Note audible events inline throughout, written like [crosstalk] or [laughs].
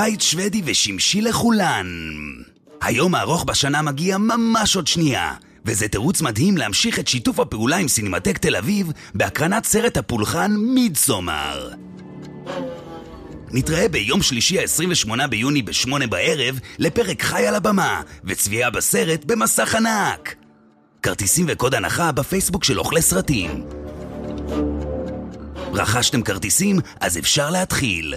קיץ שוודי ושמשי לכולן. היום הארוך בשנה מגיע ממש עוד שנייה, וזה תירוץ מדהים להמשיך את שיתוף הפעולה עם סינמטק תל אביב בהקרנת סרט הפולחן מידסומר. נתראה ביום שלישי ה-28 ביוני ב-8 בערב לפרק חי על הבמה וצביעה בסרט במסך ענק. כרטיסים וקוד הנחה בפייסבוק של אוכלי סרטים. רכשתם כרטיסים? אז אפשר להתחיל.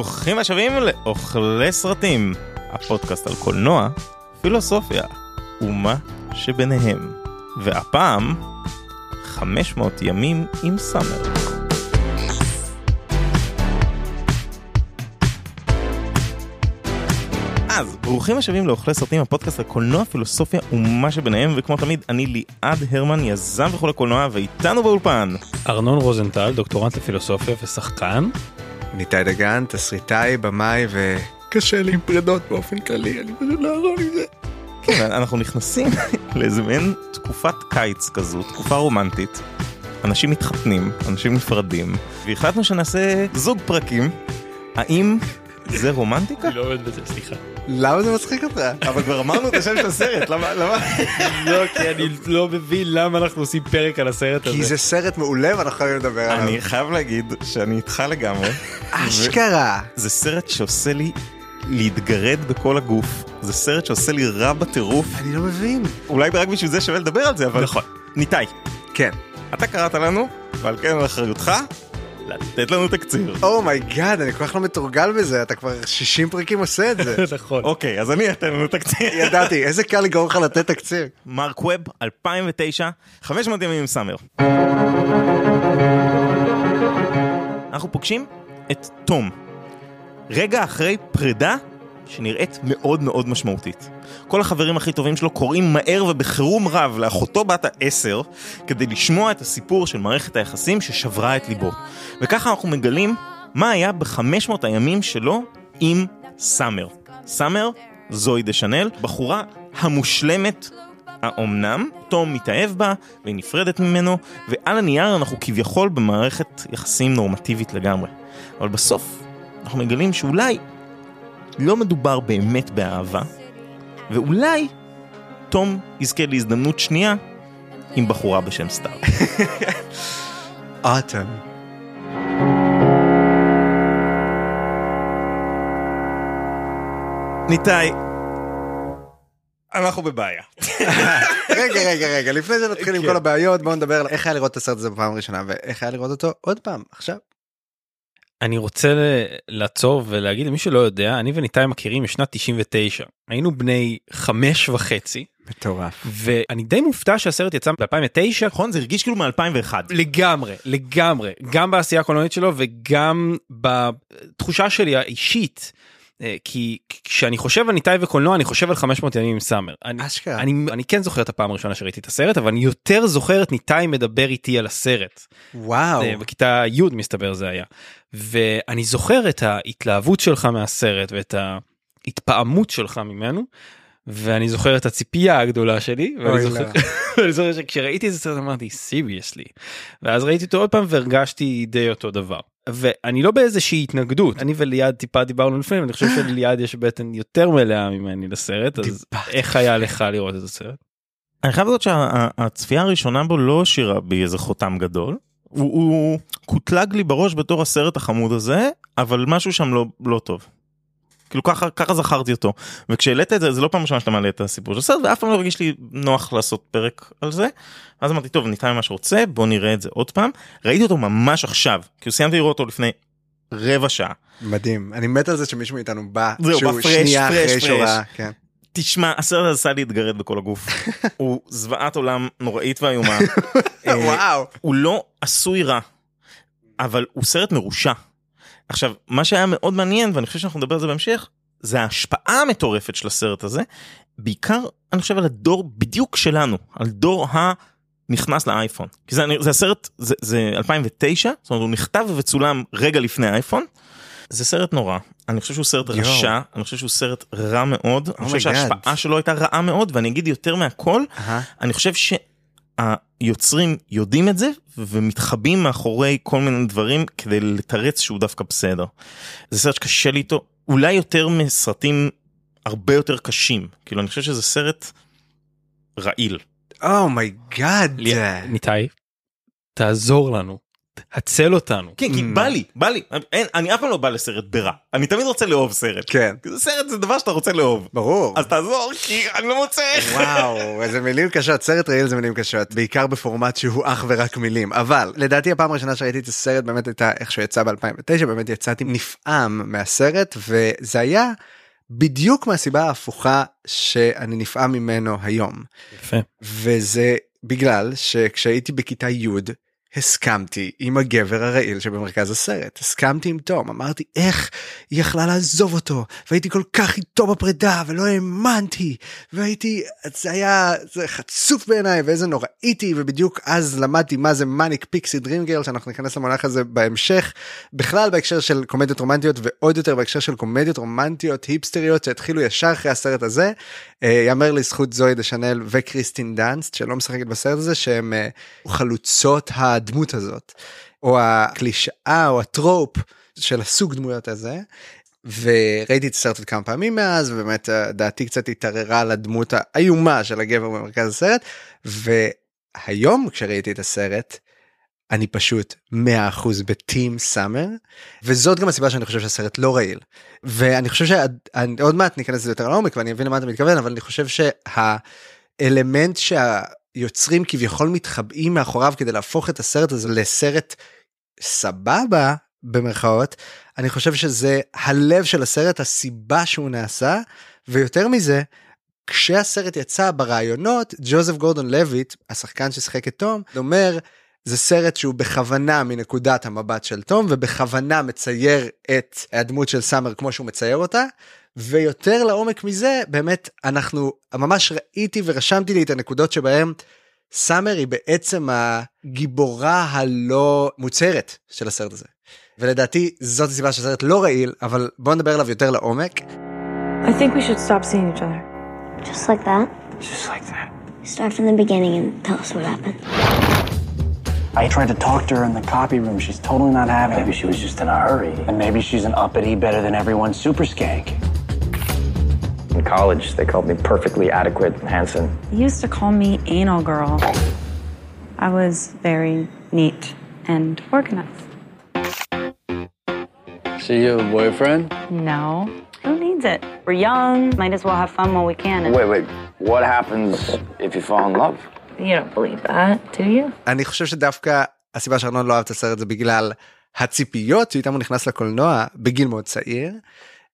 ברוכים השבים לאוכלי סרטים, הפודקאסט על קולנוע, פילוסופיה ומה שביניהם. והפעם, 500 ימים עם סאמר. אז ברוכים השבים לאוכלי סרטים הפודקאסט על קולנוע פילוסופיה ומה שביניהם וכמו תמיד אני ליעד הרמן יזם וכולי קולנוע ואיתנו באולפן ארנון רוזנטל, דוקטורנט לפילוסופיה ושחקן. ניתאי דגן, תסריטאי, במאי וקשה לי עם פרידות באופן כללי, אני פשוט לא יכול עם זה. כן, אנחנו נכנסים [laughs] לאיזה מעין תקופת קיץ כזו תקופה רומנטית אנשים מתחתנים אנשים נפרדים והחלטנו שנעשה זוג פרקים האם זה רומנטיקה? אני לא עובד בזה, סליחה. למה זה מצחיק אותך? אבל כבר אמרנו את השם של הסרט למה למה לא, כי אני לא מבין למה אנחנו עושים פרק על הסרט הזה. כי זה סרט מעולה ואנחנו חייבים לדבר עליו. אני חייב להגיד שאני איתך לגמרי אשכרה. זה סרט שעושה לי להתגרד בכל הגוף זה סרט שעושה לי רע בטירוף אני לא מבין. אולי רק בשביל זה שווה לדבר על זה אבל נכון. ניתאי כן. אתה קראת לנו ועל כן על אחריותך לתת לנו תקציר oh my god, אני כל כך לא מתורגל בזה, אתה כבר 60 פרקים עושה את זה. [laughs] נכון. אוקיי אז אני אתן לנו תקציר ידעתי, איזה קל לגרום לך לתת תקציר. מרק ווב 2009 500 ימים עם סאמר. אנחנו פוגשים את תום. רגע אחרי פרידה שנראית מאוד מאוד משמעותית. כל החברים הכי טובים שלו קוראים מהר ובחירום רב לאחותו בת העשר כדי לשמוע את הסיפור של מערכת היחסים ששברה את ליבו. וככה אנחנו מגלים מה היה ב-500 הימים שלו עם סאמר. סאמר, זוהי דה שנל, בחורה המושלמת האומנם, תום מתאהב בה והיא נפרדת ממנו, ועל הנייר אנחנו כביכול במערכת יחסים נורמטיבית לגמרי. אבל בסוף אנחנו מגלים שאולי לא מדובר באמת באהבה, ואולי תום יזכה להזדמנות שנייה עם בחורה בשם סטאר. אוטם. ניתאי, אנחנו בבעיה. רגע, רגע, רגע, לפני שנתחיל עם כן. כל הבעיות, בואו נדבר על איך היה לראות את הסרט הזה בפעם הראשונה, ואיך היה לראות אותו עוד פעם, עכשיו. אני רוצה לעצור ולהגיד למי שלא יודע, אני וניתאי מכירים משנת 99. היינו בני חמש וחצי, מטורף. ואני די מופתע שהסרט יצא ב-2009. נכון? זה הרגיש כאילו מ-2001. לגמרי, לגמרי, גם בעשייה הקולנועית שלו וגם בתחושה שלי האישית. אה, כי כשאני חושב על ניתאי וקולנוע אני חושב על 500 ימים עם סאמר. אני, אשכרה. אני, אני כן זוכר את הפעם הראשונה שראיתי את הסרט אבל אני יותר זוכר את ניתאי מדבר איתי על הסרט. וואו. אה, בכיתה י' מסתבר זה היה. ואני זוכר את ההתלהבות שלך מהסרט ואת ההתפעמות שלך ממנו. ואני זוכר את הציפייה הגדולה שלי ואני זוכר, לה. [laughs] ואני זוכר שכשראיתי את הסרט אמרתי סיריוסלי ואז ראיתי אותו עוד פעם והרגשתי די אותו דבר ואני לא באיזושהי התנגדות אני וליעד טיפה דיברנו לפני ואני חושב שליעד יש בטן יותר מלאה ממני לסרט אז. איך היה לך לראות את הסרט? אני חייב להגיד שהצפייה הראשונה בו לא השאירה בי איזה חותם גדול. הוא, הוא קוטלג לי בראש בתור הסרט החמוד הזה, אבל משהו שם לא, לא טוב. כאילו ככה, ככה זכרתי אותו. וכשהעלית את זה, זה לא פעם ראשונה שאתה מעלה את הסיפור של הסרט, ואף פעם לא הרגיש לי נוח לעשות פרק על זה. אז אמרתי, טוב, ניתן מה שרוצה, בוא נראה את זה עוד פעם. ראיתי אותו ממש עכשיו, כי סיימתי לראות אותו לפני רבע שעה. מדהים. אני מת על זה שמישהו מאיתנו בא, זהו, שהוא בא פרש, שנייה פרש, אחרי שהוא. ראה, כן. תשמע, הסרט הזה עשה לי להתגרד בכל הגוף. [laughs] הוא זוועת עולם נוראית ואיומה. [laughs] אה, וואו. הוא לא עשוי רע, אבל הוא סרט מרושע. עכשיו, מה שהיה מאוד מעניין, ואני חושב שאנחנו נדבר על זה בהמשך, זה ההשפעה המטורפת של הסרט הזה, בעיקר, אני חושב על הדור בדיוק שלנו, על דור הנכנס לאייפון. כי זה, זה הסרט, זה, זה 2009, זאת אומרת הוא נכתב וצולם רגע לפני האייפון, זה סרט נורא, אני חושב שהוא סרט יואו. רשע, אני חושב שהוא סרט רע מאוד, אני חושב. שההשפעה שלו הייתה רעה מאוד, ואני אגיד יותר מהכל, אהה. אני חושב שהיוצרים יודעים את זה, ומתחבאים מאחורי כל מיני דברים כדי לתרץ שהוא דווקא בסדר. זה סרט שקשה לי איתו, אולי יותר מסרטים הרבה יותר קשים, כאילו אני חושב שזה סרט רעיל. oh my god. ניתאי, תעזור לנו, הצל אותנו. כן, כי בא לי, בא לי, אין, אני אף פעם לא בא לסרט ברע, אני תמיד רוצה לאהוב סרט. כן. זה סרט זה דבר שאתה רוצה לאהוב. ברור. אז תעזור כי אני לא מוצא איך. וואו, איזה מילים קשות, סרט רעיל זה מילים קשות, בעיקר בפורמט שהוא אך ורק מילים, אבל לדעתי הפעם הראשונה שראיתי את הסרט באמת הייתה איך שהוא יצא ב-2009, באמת יצאתי נפעם מהסרט, וזה היה בדיוק מהסיבה ההפוכה שאני נפעם ממנו היום, יפה. וזה בגלל שכשהייתי בכיתה י' הסכמתי עם הגבר הרעיל שבמרכז הסרט, הסכמתי עם תום, אמרתי איך היא יכלה לעזוב אותו, והייתי כל כך איתו בפרידה ולא האמנתי, והייתי, זה היה, זה חצוף בעיניי ואיזה נוראיתי, ובדיוק אז למדתי מה זה מניק פיקסי דרימגרל, שאנחנו ניכנס למונח הזה בהמשך, בכלל בהקשר של קומדיות רומנטיות ועוד יותר בהקשר של קומדיות רומנטיות היפסטריות שהתחילו ישר אחרי הסרט הזה. אה, יאמר לזכות זוהי דה שנל וקריסטין דאנסט שלא משחקת בסרט הזה שהם אה, חלוצות הדמות הזאת או הקלישאה או הטרופ של הסוג דמויות הזה. וראיתי את הסרט עוד כמה פעמים מאז ובאמת אה, דעתי קצת התערערה על הדמות האיומה של הגבר במרכז הסרט והיום כשראיתי את הסרט אני פשוט 100% בטים סאמר וזאת גם הסיבה שאני חושב שהסרט לא רעיל ואני חושב שעוד מעט ניכנס לזה יותר לעומק ואני אבין למה אתה מתכוון אבל אני חושב שהאלמנט שהיוצרים כביכול מתחבאים מאחוריו כדי להפוך את הסרט הזה לסרט סבבה במרכאות אני חושב שזה הלב של הסרט הסיבה שהוא נעשה ויותר מזה. כשהסרט יצא ברעיונות ג'וזף גורדון לויט השחקן ששיחק את תום אומר זה סרט שהוא בכוונה מנקודת המבט של תום ובכוונה מצייר את הדמות של סאמר כמו שהוא מצייר אותה ויותר לעומק מזה באמת אנחנו ממש ראיתי ורשמתי לי את הנקודות שבהם סאמר היא בעצם הגיבורה הלא מוצהרת של הסרט הזה. ולדעתי זאת הסיבה שהסרט לא רעיל אבל בוא נדבר עליו יותר לעומק. I think we should stop seeing each other. Just like that? Just like that. Start from the beginning and tell us what happened. I tried to talk to her in the copy room. She's totally not having Maybe it. she was just in a hurry. And maybe she's an uppity, better than everyone super skank. In college, they called me perfectly adequate and handsome. He used to call me anal girl. I was very neat and organized. See you have a boyfriend? No. Who needs it? We're young, might as well have fun while we can. And Wait, wait. What happens if you fall in love? you don't believe that, do you? אני חושב שדווקא הסיבה שארנון לא אהב את הסרט זה בגלל הציפיות שאיתם הוא נכנס לקולנוע בגיל מאוד צעיר.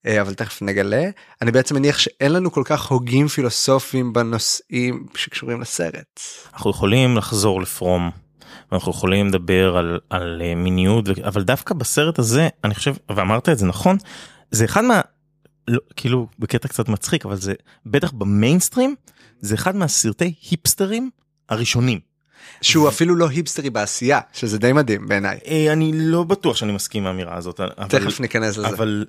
אה, אבל תכף נגלה אני בעצם מניח שאין לנו כל כך הוגים פילוסופיים בנושאים שקשורים לסרט. אנחנו יכולים לחזור לפרום. ואנחנו יכולים לדבר על, על אה, מיניות ו- אבל דווקא בסרט הזה אני חושב ואמרת את זה נכון זה אחד מה לא, כאילו בקטע קצת מצחיק אבל זה בטח במיינסטרים זה אחד מהסרטי היפסטרים הראשונים. שהוא אפילו לא היפסטרי בעשייה שזה די מדהים בעיניי. אה, אני לא בטוח שאני מסכים עם האמירה הזאת אבל, תכף ניכנס לזה. אבל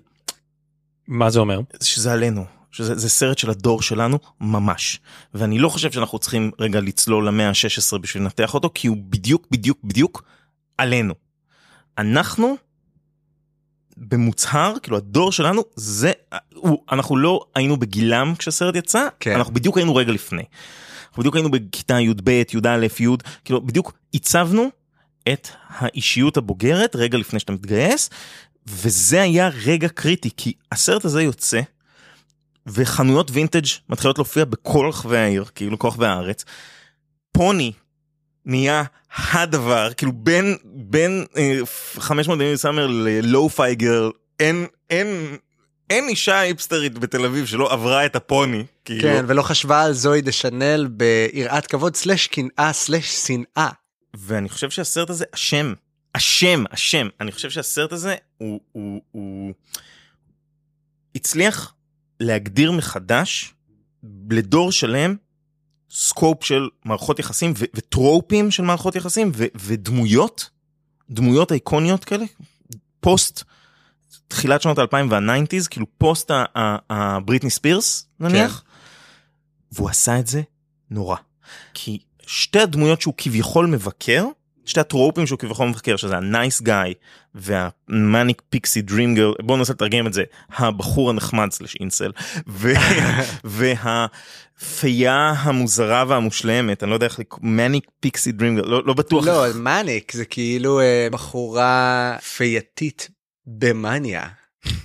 מה זה אומר? שזה עלינו שזה זה סרט של הדור שלנו ממש ואני לא חושב שאנחנו צריכים רגע לצלול למאה ה-16 בשביל לנתח אותו כי הוא בדיוק בדיוק בדיוק עלינו. אנחנו במוצהר כאילו הדור שלנו זה הוא, אנחנו לא היינו בגילם כשהסרט יצא כן. אנחנו בדיוק היינו רגע לפני. אנחנו בדיוק היינו בכיתה י"ב י"א י' כאילו בדיוק עיצבנו את האישיות הבוגרת רגע לפני שאתה מתגייס וזה היה רגע קריטי כי הסרט הזה יוצא וחנויות וינטג' מתחילות להופיע בכל רחבי העיר כאילו כל רחבי הארץ. פוני נהיה הדבר כאילו בין בין אה, 500 ימים סאמר ללואו פייגר אין אין אין אישה היפסטרית בתל אביב שלא עברה את הפוני. כאילו. כן ולא חשבה על זואי דשנל ביראת כבוד סלש קנאה סלש שנאה. ואני חושב שהסרט הזה אשם אשם אשם אני חושב שהסרט הזה הוא, הוא, הוא הצליח להגדיר מחדש לדור שלם scope של מערכות יחסים ו- וטרופים של מערכות יחסים ו- ודמויות דמויות איקוניות כאלה פוסט תחילת שנות האלפיים וה nineties, כאילו פוסט הבריטני ספירס נניח, והוא עשה את זה נורא. כי שתי הדמויות שהוא כביכול מבקר, שתי הטרופים שהוא כביכול מבקר, שזה הנייס גאי והמאניק פיקסי דרים גרל, בואו ננסה לתרגם את זה, הבחור הנחמד סלש אינסל, והפייה המוזרה והמושלמת, אני לא יודע איך לקרוא, מאניק פיקסי דרים גרל, לא, לא בטוח. לא, מאניק זה כאילו אה, בחורה פייתית במאניה.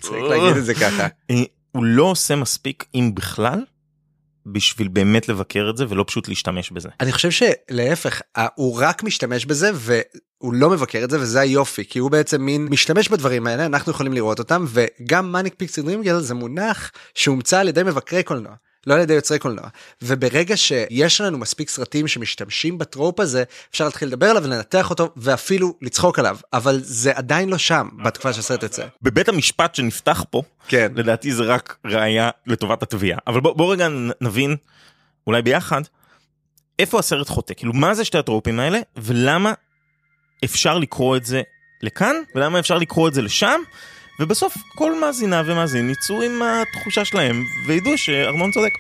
צריך להגיד את זה ככה. אה, הוא לא עושה מספיק, אם בכלל, בשביל באמת לבקר את זה ולא פשוט להשתמש בזה. אני חושב שלהפך, הוא רק משתמש בזה והוא לא מבקר את זה וזה היופי כי הוא בעצם מין משתמש בדברים האלה אנחנו יכולים לראות אותם וגם מאניק פיקסי דרימגל זה מונח שהומצא על ידי מבקרי קולנוע. לא על ידי יוצרי קולנוע וברגע שיש לנו מספיק סרטים שמשתמשים בטרופ הזה אפשר להתחיל לדבר עליו ולנתח אותו ואפילו לצחוק עליו אבל זה עדיין לא שם בתקופה שהסרט יוצא. בבית המשפט שנפתח פה, כן. לדעתי זה רק ראייה לטובת התביעה. אבל בוא, בוא רגע נבין, אולי ביחד, איפה הסרט חוטא? כאילו, מה זה שתי הטרופים האלה, ולמה אפשר לקרוא את זה לכאן, ולמה אפשר לקרוא את זה לשם, ובסוף כל מאזינה ומאזין יצאו עם התחושה שלהם, וידעו שארנון צודק.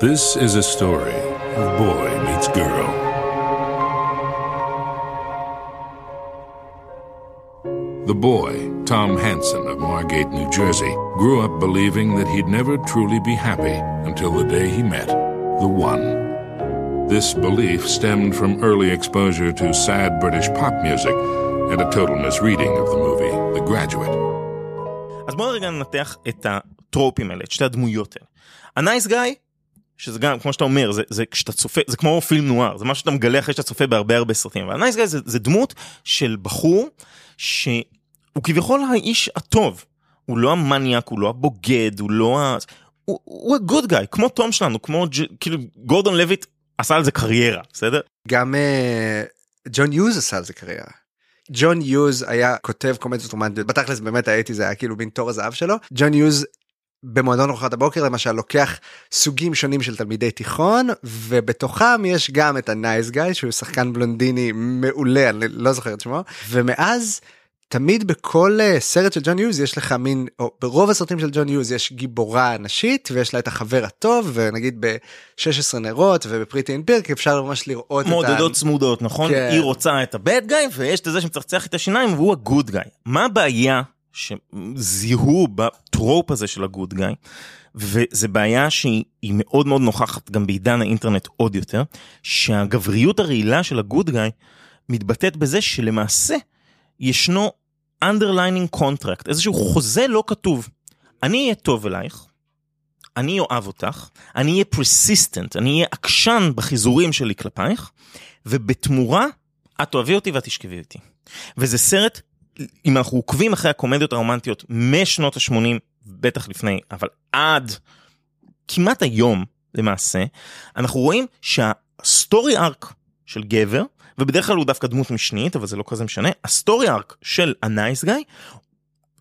This is a story of boy meets girl. The boy, Tom Hanson of Margate, New Jersey, grew up believing that he'd never truly be happy until the day he met the one. This belief stemmed from early exposure to sad British pop music and a total misreading of the movie The Graduate. אז בואו רגע ננתח את הטרופים האלה, את שתי הדמויות האלה. הנייס גאי, שזה גם, כמו שאתה אומר, זה, זה כשאתה צופה, זה כמו פילם נואר, זה מה שאתה מגלה אחרי שאתה צופה בהרבה הרבה סרטים. והנייס גאי זה, זה דמות של בחור שהוא כביכול האיש הטוב. הוא לא המניאק, הוא לא הבוגד, הוא לא ה... הוא, הוא הגוד גאי, כמו תום שלנו, כמו ג'... כאילו גורדון לויט עשה על זה קריירה, בסדר? גם אה, ג'ון יוז עשה על זה קריירה. ג'ון יוז היה כותב קומדיות רומנטיות בתכלס באמת הייתי זה היה כאילו מין תור הזהב שלו ג'ון יוז במועדון ארוחת הבוקר למשל לוקח סוגים שונים של תלמידי תיכון ובתוכם יש גם את ה nice guy שהוא שחקן בלונדיני מעולה אני לא זוכר את שמו ומאז תמיד בכל אה, סרט של ג'ון יוז יש לך מין או ברוב הסרטים של ג'ון יוז יש גיבורה נשית ויש לה את החבר הטוב ונגיד ב-16 נרות וב Pretty in Pink אפשר ממש לראות את ה... מודדות צמודות, נכון? כן. היא רוצה את הבד גאי ויש את זה שמצחצח את השיניים והוא הגוד גאי. מה הבעיה שזיהו בטרופ הזה של הגוד גאי? וזה בעיה שהיא היא מאוד מאוד נוכחת גם בעידן האינטרנט עוד יותר, שהגבריות הרעילה של הגוד גאי מתבטאת בזה שלמעשה ישנו underlining contract, איזשהו חוזה לא כתוב. אני אהיה טוב אלייך, אני אוהב אותך, אני אהיה persistent, אני אהיה עקשן בחיזורים שלי כלפייך, ובתמורה את תאהבי אותי ואת תשכבי איתי. וזה סרט, אם אנחנו עוקבים אחרי הקומדיות הרומנטיות משנות ה-80, בטח לפני, אבל עד כמעט היום למעשה, אנחנו רואים שה story arc של גבר, ובדרך כלל הוא דווקא דמות משנית, אבל זה לא כזה משנה, ה story arc של ה nice guy,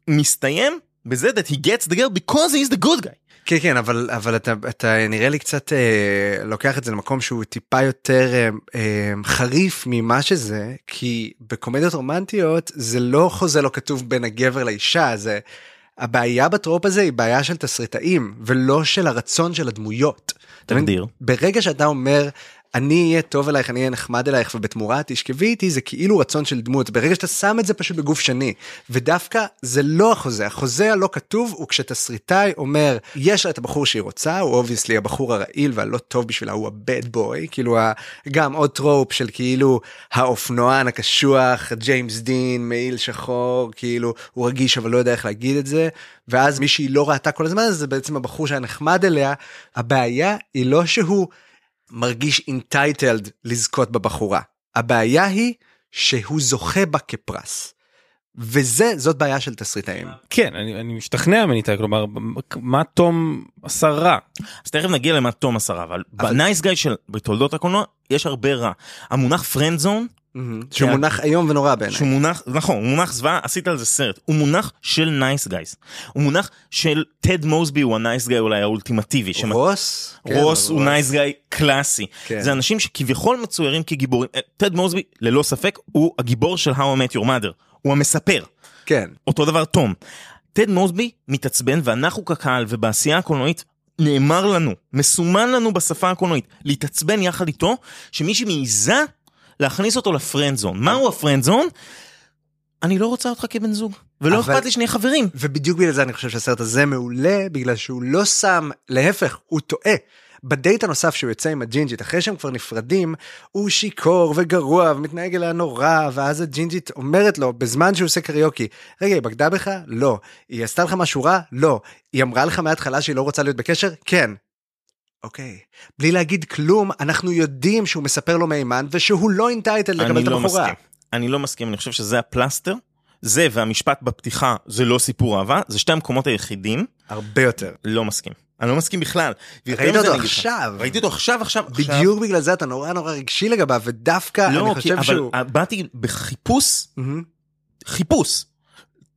מסתיים בזה that he gets the girl because he is the good guy. כן כן אבל אבל אתה אתה נראה לי קצת אה, לוקח את זה למקום שהוא טיפה יותר אה, אה, חריף ממה שזה כי בקומדיות רומנטיות זה לא חוזה לא כתוב בין הגבר לאישה זה הבעיה בטרופ הזה היא בעיה של תסריטאים ולא של הרצון של הדמויות. תגדיר. ברגע שאתה אומר אני אהיה טוב אלייך אני אהיה נחמד אלייך ובתמורה תשכבי איתי זה כאילו רצון של דמות ברגע שאתה שם את זה פשוט בגוף שני ודווקא זה לא החוזה החוזה הלא כתוב הוא כשתסריטאי אומר יש לה את הבחור שהיא רוצה הוא obviously הבחור הרעיל והלא טוב בשבילה הוא ה bad boy כאילו ה- גם עוד טרופ של כאילו האופנוען הקשוח ג'יימס דין מעיל שחור כאילו הוא רגיש אבל לא יודע איך להגיד את זה ואז מי שהיא לא ראתה כל הזמן זה בעצם הבחור שהיה נחמד אליה הבעיה היא לא שהוא. מרגיש entitled לזכות בבחורה. הבעיה היא שהוא זוכה בה כפרס. וזה, זאת בעיה של תסריטאים. כן אני, אני משתכנע מניתאי כלומר מה תום עשה רע אז תכף נגיע למה תום עשה רע, אבל ב nice guy של בתולדות הקולנוע יש הרבה רע. המונח friend zone שהוא מונח איום ונורא בעיניי. שהוא מונח, נכון, הוא מונח זוועה, עשית על זה סרט. הוא מונח של nice guys. הוא מונח של טד מוסבי הוא ה nice guy אולי האולטימטיבי. רוס? כן, רוס הוא. nice guy קלאסי. כן. זה אנשים שכביכול מצוירים כגיבורים. אה, טד מוסבי, ללא ספק, הוא הגיבור של How I Met Your Mother. הוא המספר. כן. אותו דבר תום. טד מוסבי מתעצבן ואנחנו כקהל ובעשייה הקולנועית נאמר לנו, מסומן לנו בשפה הקולנועית, להתעצבן יחד איתו, שמישהי מעיזה להכניס אותו ל friend zone. מהו ה friend zone? אני לא רוצה אותך כבן זוג, ולא אבל- אכפת לי שנהיה חברים. ובדיוק בגלל זה אני חושב שהסרט הזה מעולה, בגלל שהוא לא שם, להפך, הוא טועה. בדייט הנוסף שהוא יוצא עם הג'ינג'ית, אחרי שהם כבר נפרדים, הוא שיכור וגרוע ומתנהג אליה נורא, ואז הג'ינג'ית אומרת לו, בזמן שהוא עושה קריוקי, רגע, היא בגדה בך? לא. היא עשתה לך משהו רע? לא. היא אמרה לך מההתחלה שהיא לא רוצה להיות בקשר? כן. אוקיי. בלי להגיד כלום, אנחנו יודעים שהוא מספר לו מהימן, ושהוא לא אינטייטל לקבל את לא הבחורה. מסכים. אני לא מסכים, אני חושב שזה הפלסטר. זה והמשפט בפתיחה זה לא סיפור אהבה, זה שתי המקומות היחידים. הרבה יותר. לא מסכים. אני לא מסכים בכלל. ראית אותו עכשיו. ראיתי אותו עכשיו, עכשיו, עכשיו. בדיוק בגלל זה אתה נורא נורא רגשי לגביו, ודווקא לא, אני כי, חושב אבל שהוא... באתי בחיפוש, מהמם. חיפוש,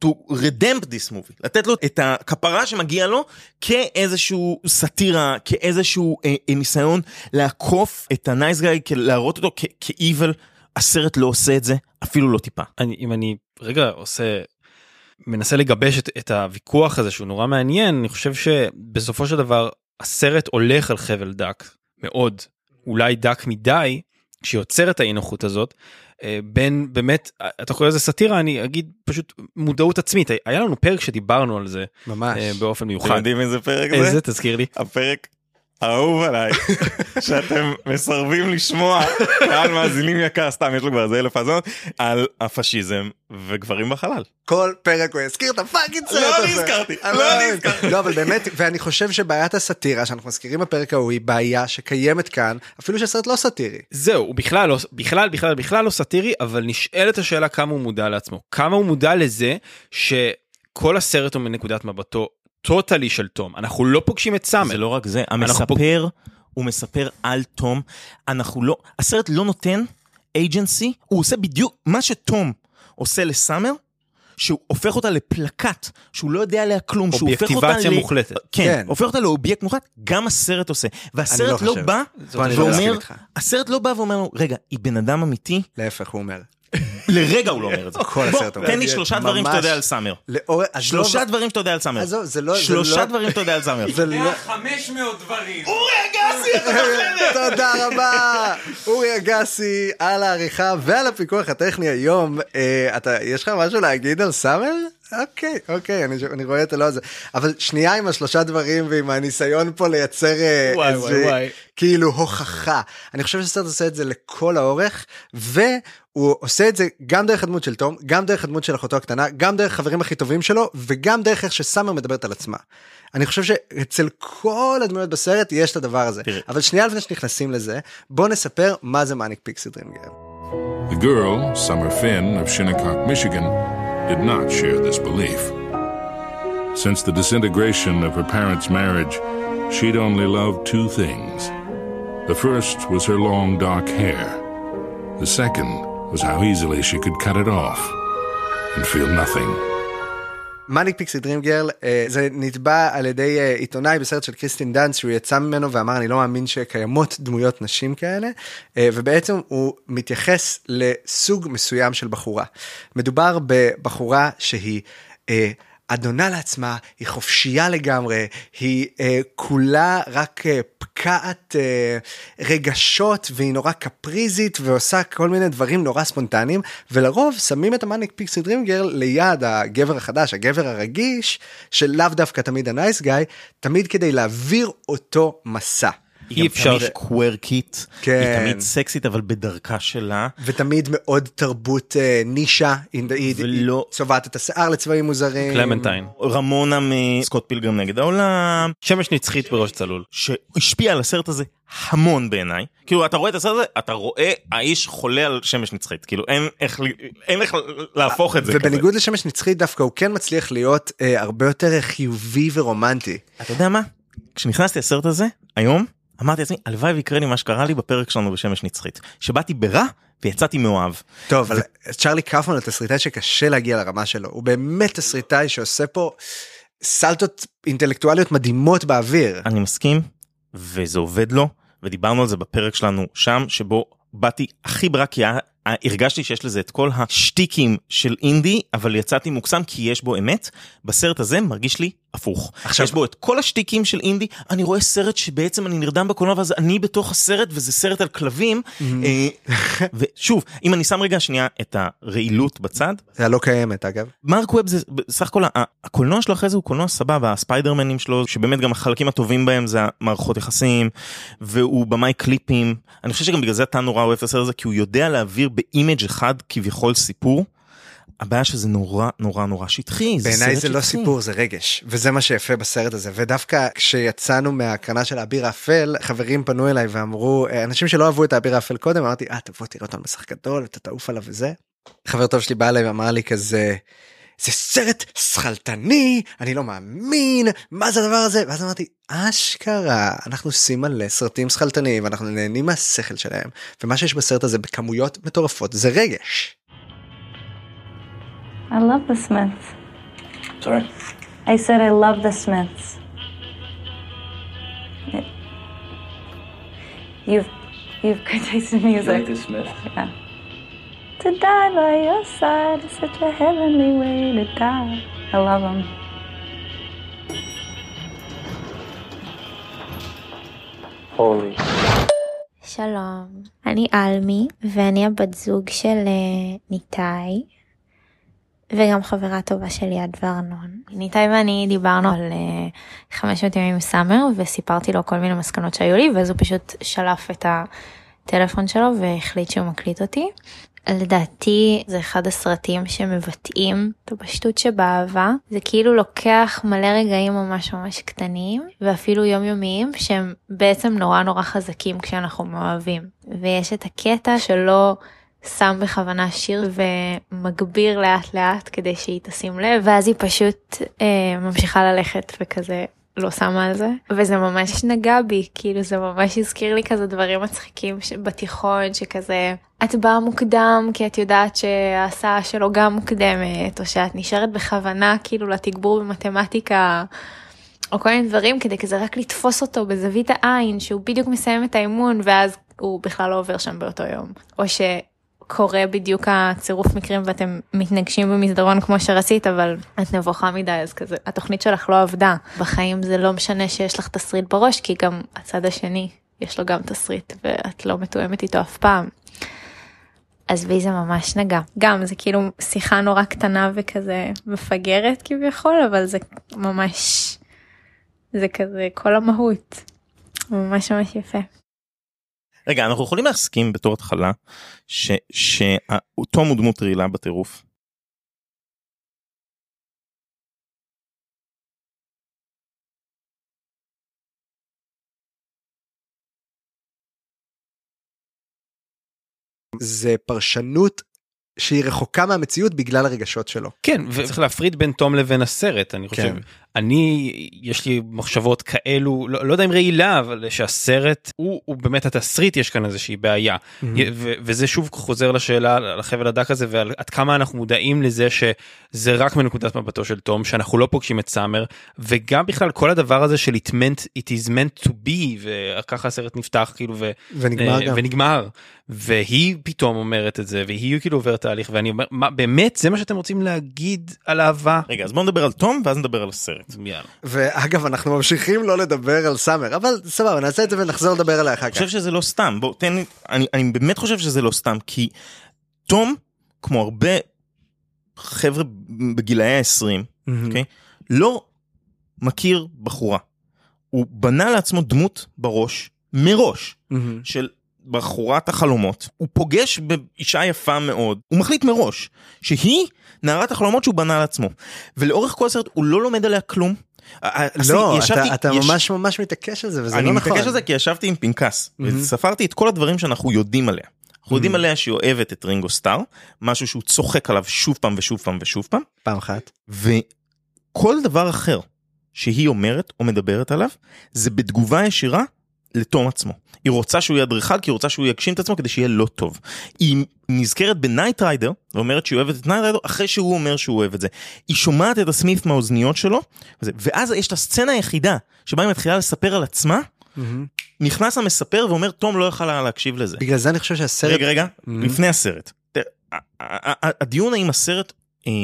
to redemp this movie, לתת לו את הכפרה שמגיע לו כאיזשהו סאטירה, כאיזשהו אה, אה, ניסיון לעקוף את הנייס גאי, להראות אותו כאיבל, הסרט לא עושה את זה, אפילו לא טיפה. אני, אם אני רגע עושה, מנסה לגבש את, את הוויכוח הזה שהוא נורא מעניין, אני חושב שבסופו של דבר הסרט הולך על חבל דק מאוד, אולי דק מדי, שיוצר את האי נוחות הזאת. אה, בין באמת אתה קורא לזה סאטירה אני אגיד פשוט מודעות עצמית היה לנו פרק שדיברנו על זה ממש. אה, באופן אתם מיוחד יודעים איזה פרק זה? איזה תזכיר לי הפרק האהוב עליי, שאתם מסרבים לשמוע, קהל מאזינים יקר, סתם יש לו כבר איזה אלף האזונות, על הפשיזם וגברים בחלל. כל פרק הוא יזכיר את ה fucking סרט לא הזה. נזכרתי, אני לא. נזכרתי. לא אבל באמת ואני חושב שבעיית הסאטירה שאנחנו מזכירים בפרק ההוא היא בעיה שקיימת כאן אפילו שהסרט לא סאטירי. זהו הוא בכלל לא בכלל בכלל בכלל לא סאטירי אבל נשאלת השאלה כמה הוא מודע לעצמו כמה הוא מודע לזה שכל הסרט הוא מנקודת מבטו totally של תום אנחנו לא פוגשים את סאמר זה לא רק זה, המספר, הוא מספר על תום, אנחנו לא, הסרט לא נותן אייג'נסי, הוא עושה בדיוק מה שתום עושה לסאמר, שהוא הופך אותה לפלקט, שהוא לא יודע עליה כלום, שהוא הופך אותה אובייקטיבציה ל... מוחלטת. כן, כן. הופך אותה לאובייקט מוחלט, גם הסרט עושה. והסרט לא לא. בא לא ואומר. הסרט לא בא ואומר לו, רגע, היא בן אדם אמיתי? להפך הוא אומר. לרגע הוא לא אומר את זה. [laughs] כל הסרט אומר. תן לי שלושה דברים שאתה. יודע על סאמר. עזוב- שלושה דברים שאתה יודע על סאמר. עזוב, זה לא- שלושה לא- דברים שאתה יודע על סאמר. [laughs] זה לא... 500 דברים. [laughs] תודה רבה אורי אגסי על העריכה ועל הפיקוח הטכני היום אה, אתה יש לך משהו להגיד על סאמר? אוקיי אוקיי אני, אני רואה את הלא הזה אבל שנייה עם השלושה דברים ועם הניסיון פה לייצר אה, וואי, איזה וואי, וואי. כאילו הוכחה אני חושב שהסרט עושה את זה לכל האורך והוא עושה את זה גם דרך הדמות של תום גם דרך הדמות של אחותו הקטנה גם דרך חברים הכי טובים שלו וגם דרך איך שסאמר מדברת על עצמה. אני חושב שאצל כל הדמויות בסרט יש את הדבר הזה תראה. אבל שנייה לפני שנכנסים לזה בוא נספר מה זה מאניק פיקסי דרימגר. The girl, Summer Finn of Shinnecock, Michigan, did not share this belief. Since the disintegration of her parents' marriage, she'd only loved two things. The first was her long dark hair. The second was how easily she could cut it off and feel nothing. מאניק פיקסי דרים גרל זה נתבע על ידי אה, עיתונאי בסרט של קריסטין דאנס שהוא יצא ממנו ואמר אני לא מאמין שקיימות דמויות נשים כאלה אה, ובעצם הוא מתייחס לסוג מסוים של בחורה. מדובר בבחורה שהיא. אדונה לעצמה, היא חופשייה לגמרי, היא אה, כולה רק אה, פקעת אה, רגשות והיא נורא קפריזית ועושה כל מיני דברים נורא ספונטניים ולרוב שמים את ה manic pixie dream girl ליד הגבר החדש, הגבר הרגיש, שלאו דווקא תמיד ה nice guy, תמיד כדי להעביר אותו מסע. היא אי אפשר תמיד קוורקית, כן. היא תמיד סקסית אבל בדרכה שלה. ותמיד מאוד תרבות אה, נישה, היא, ולא- היא צובעת את השיער לצבעים מוזרים. קלמנטיין. רמונה מסקוט פילגרם נגד העולם, שמש נצחית בראש צלול. שהשפיע על הסרט הזה המון בעיניי. כאילו אתה רואה את הסרט הזה, אתה רואה האיש חולה על שמש נצחית, כאילו אין איך, אין איך להפוך את זה. כזה. ובניגוד לשמש נצחית דווקא הוא כן מצליח להיות אה, הרבה יותר חיובי ורומנטי. אתה יודע מה? כשנכנסתי לסרט הזה, היום, אמרתי לעצמי, הלוואי ויקרה לי מה שקרה לי בפרק שלנו בשמש נצחית. שבאתי ברע, ויצאתי מאוהב. טוב, אבל צ'רלי קאופמן הוא תסריטאי שקשה להגיע לרמה שלו, הוא באמת תסריטאי שעושה פה סלטות אינטלקטואליות מדהימות באוויר. אני מסכים, וזה עובד לו, ודיברנו על זה בפרק שלנו שם, שבו באתי הכי ברק, כי הרגשתי שיש לזה את כל השטיקים של אינדי, אבל יצאתי מוקסם כי יש בו אמת. בסרט הזה מרגיש לי הפוך. עכשיו- יש בו את כל השטיקים של אינדי, אני רואה סרט שבעצם אני נרדם בקולנוע, ואז אני בתוך הסרט, וזה סרט על כלבים. אה, ושוב, אם אני שם רגע שנייה את הרעילות בצד, זה הלא קיימת אגב. מרק ווב זה בסך הכל הקולנוע שלו אחרי זה הוא קולנוע סבבה הספיידרמנים שלו שבאמת גם החלקים הטובים בהם זה המערכות יחסים והוא במאי קליפים אני חושב שגם בגלל זה אתה נורא אוהב את הסרט הזה כי הוא יודע להעביר ב image אחד כביכול סיפור. הבעיה שזה נורא נורא נורא שטחי. בעיניי סרט זה לא. סיפור זה רגש וזה מה שיפה בסרט הזה ודווקא כשיצאנו מהקרנה של האביר האפל חברים פנו אליי ואמרו אה, אנשים שלא אהבו את האביר האפל קודם אמרתי אה תבוא תראה אותו על מסך גדול אתה תעוף עליו וזה. חבר טוב שלי בא אליי ואמר לי כזה. זה סרט שכלתני אני לא מאמין מה זה הדבר הזה ואז אמרתי אשכרה אנחנו עושים מלא סרטים שכלתניים ואנחנו נהנים מהשכל שלהם ומה שיש בסרט הזה בכמויות מטורפות זה רגש. I love the Smiths. Sorry? I said I love the Smiths. It- You've you've good taste in music. the Smith? Yeah. To die by your side is such a heavenly way to die. I love them. Holy. שלום, אני אלמי ואני הבת זוג של אה, ניתאי וגם חברה טובה של יד וארנון. ניתאי ואני דיברנו על אה, 500 ימים עם סאמר וסיפרתי לו כל מיני מסקנות שהיו לי ואז הוא פשוט שלף את הטלפון שלו והחליט שהוא מקליט אותי. לדעתי זה אחד הסרטים שמבטאים את הפשטות שבאהבה זה כאילו לוקח מלא רגעים ממש ממש קטנים ואפילו יומיומיים שהם בעצם נורא נורא חזקים כשאנחנו מאוהבים ויש את הקטע שלא שם בכוונה שיר ומגביר לאט לאט כדי שהיא תשים לב ואז היא פשוט אה, ממשיכה ללכת וכזה לא שמה על זה וזה ממש נגע בי כאילו זה ממש הזכיר לי כזה דברים מצחיקים ש- בתיכון שכזה את באה מוקדם כי את יודעת שההסעה שלו גם מוקדמת או שאת נשארת בכוונה כאילו לתגבור במתמטיקה. או כל מיני דברים כדי כזה רק לתפוס אותו בזווית העין שהוא בדיוק מסיים את האימון ואז הוא בכלל לא עובר שם באותו יום או שקורה בדיוק הצירוף מקרים ואתם מתנגשים במסדרון כמו שרצית אבל את נבוכה מדי אז כזה התוכנית שלך לא עבדה בחיים זה לא משנה שיש לך תסריט בראש כי גם הצד השני יש לו גם תסריט ואת לא מתואמת איתו אף פעם. אז בי זה ממש נגע גם זה כאילו שיחה נורא קטנה וכזה מפגרת כביכול אבל זה ממש זה כזה כל המהות. ממש ממש יפה. רגע אנחנו יכולים להסכים בתור התחלה ש- שתום הוא דמות רעילה בטירוף. זה פרשנות שהיא רחוקה מהמציאות בגלל הרגשות שלו. כן וצריך להפריד בין תום לבין הסרט אני חושב כן. אני יש לי מחשבות כאלו לא, לא יודע אם רעילה אבל שהסרט הוא, הוא באמת התסריט יש כאן איזושהי בעיה Mm-hmm. ו- וזה שוב חוזר לשאלה על החבל הדק הזה ועל עד כמה אנחנו מודעים לזה שזה רק מנקודת מבטו של תום שאנחנו לא פוגשים את סאמר וגם בכלל כל הדבר הזה של it meant it is meant to be וככה הסרט נפתח כאילו ו- ונגמר אה, גם. ונגמר והיא פתאום אומרת את זה והיא כאילו עוברת תהליך ואני אומר מה באמת זה מה שאתם רוצים להגיד על אהבה. רגע אז בוא נדבר על תום ואז נדבר על הסרט. יאללה. ואגב אנחנו ממשיכים לא לדבר על סאמר אבל סבבה נעשה את זה ונחזור לדבר עליה אחר אני כך. חושב שזה לא סתם בוא תן לי אני, אני באמת חושב שזה לא סתם כי תום כמו הרבה חבר'ה בגילאי ה-20 מהמם. אוקיי לא מכיר בחורה. הוא בנה לעצמו דמות בראש מראש. של בחורת החלומות הוא פוגש באישה יפה מאוד הוא מחליט מראש שהיא נערת החלומות שהוא בנה לעצמו ולאורך כל הסרט הוא לא לומד עליה כלום. לא ישבתי- אתה- אתה יש- ממש ממש מתעקש על זה וזה אני לא נכון. מתעקש על זה כי ישבתי עם פנקס Mhm. וספרתי את כל הדברים שאנחנו יודעים עליה. אנחנו יודעים. עליה שהיא אוהבת את רינגו סטאר משהו שהוא צוחק עליו שוב פעם ושוב פעם ושוב פעם פעם אחת. וכל דבר אחר שהיא אומרת או מדברת עליו זה בתגובה ישירה לתום עצמו. היא רוצה שהוא יהיה אדריכל כי היא רוצה שהוא יגשים את עצמו כדי שיהיה לא טוב. היא נזכרת ב Knight Rider ואומרת שהיא אוהבת את Knight Rider אחרי שהוא אומר שהוא אוהב את זה. היא שומעת את ה Smiths מהאוזניות שלו וזה, ואז יש את הסצנה היחידה שבה היא מתחילה לספר על עצמה. נכנס המספר ואומר תום לא יכלה להקשיב לזה. בגלל זה אני חושב שהסרט... רגע רגע לפני הסרט. הדיון האם הסרט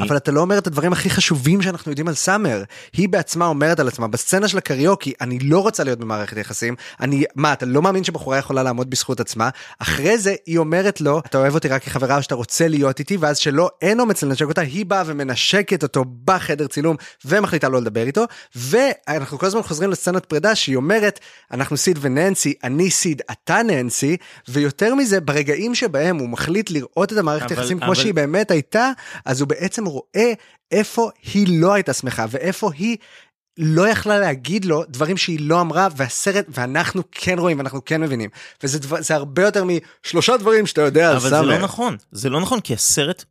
אבל אתה לא אומר את הדברים הכי חשובים שאנחנו יודעים על סאמר. היא בעצמה אומרת על עצמה בסצנה של הקריוקי אני לא רוצה להיות במערכת יחסים אני מה אתה לא מאמין שבחורה יכולה לעמוד בזכות עצמה? אחרי זה היא אומרת לו אתה אוהב אותי רק כחברה או שאתה רוצה להיות איתי? ואז שלא אין אומץ לנשק אותה היא באה ומנשקת אותו בחדר צילום ומחליטה לא לדבר איתו. ואנחנו כל הזמן חוזרים לסצנת פרידה שהיא אומרת אנחנו סיד וננסי אני סיד אתה ננסי. ויותר מזה ברגעים שבהם הוא מחליט לראות את המערכת אבל- יחסים כמו אבל- שהיא באמת הייתה אז הוא בעצם רואה איפה היא לא הייתה שמחה ואיפה היא לא יכלה להגיד לו דברים שהיא לא אמרה והסרט ואנחנו כן רואים ואנחנו כן מבינים וזה דבר, הרבה יותר משלושה דברים שאתה יודע אבל סאמר. זה לא נכון, זה לא נכון כי הסרט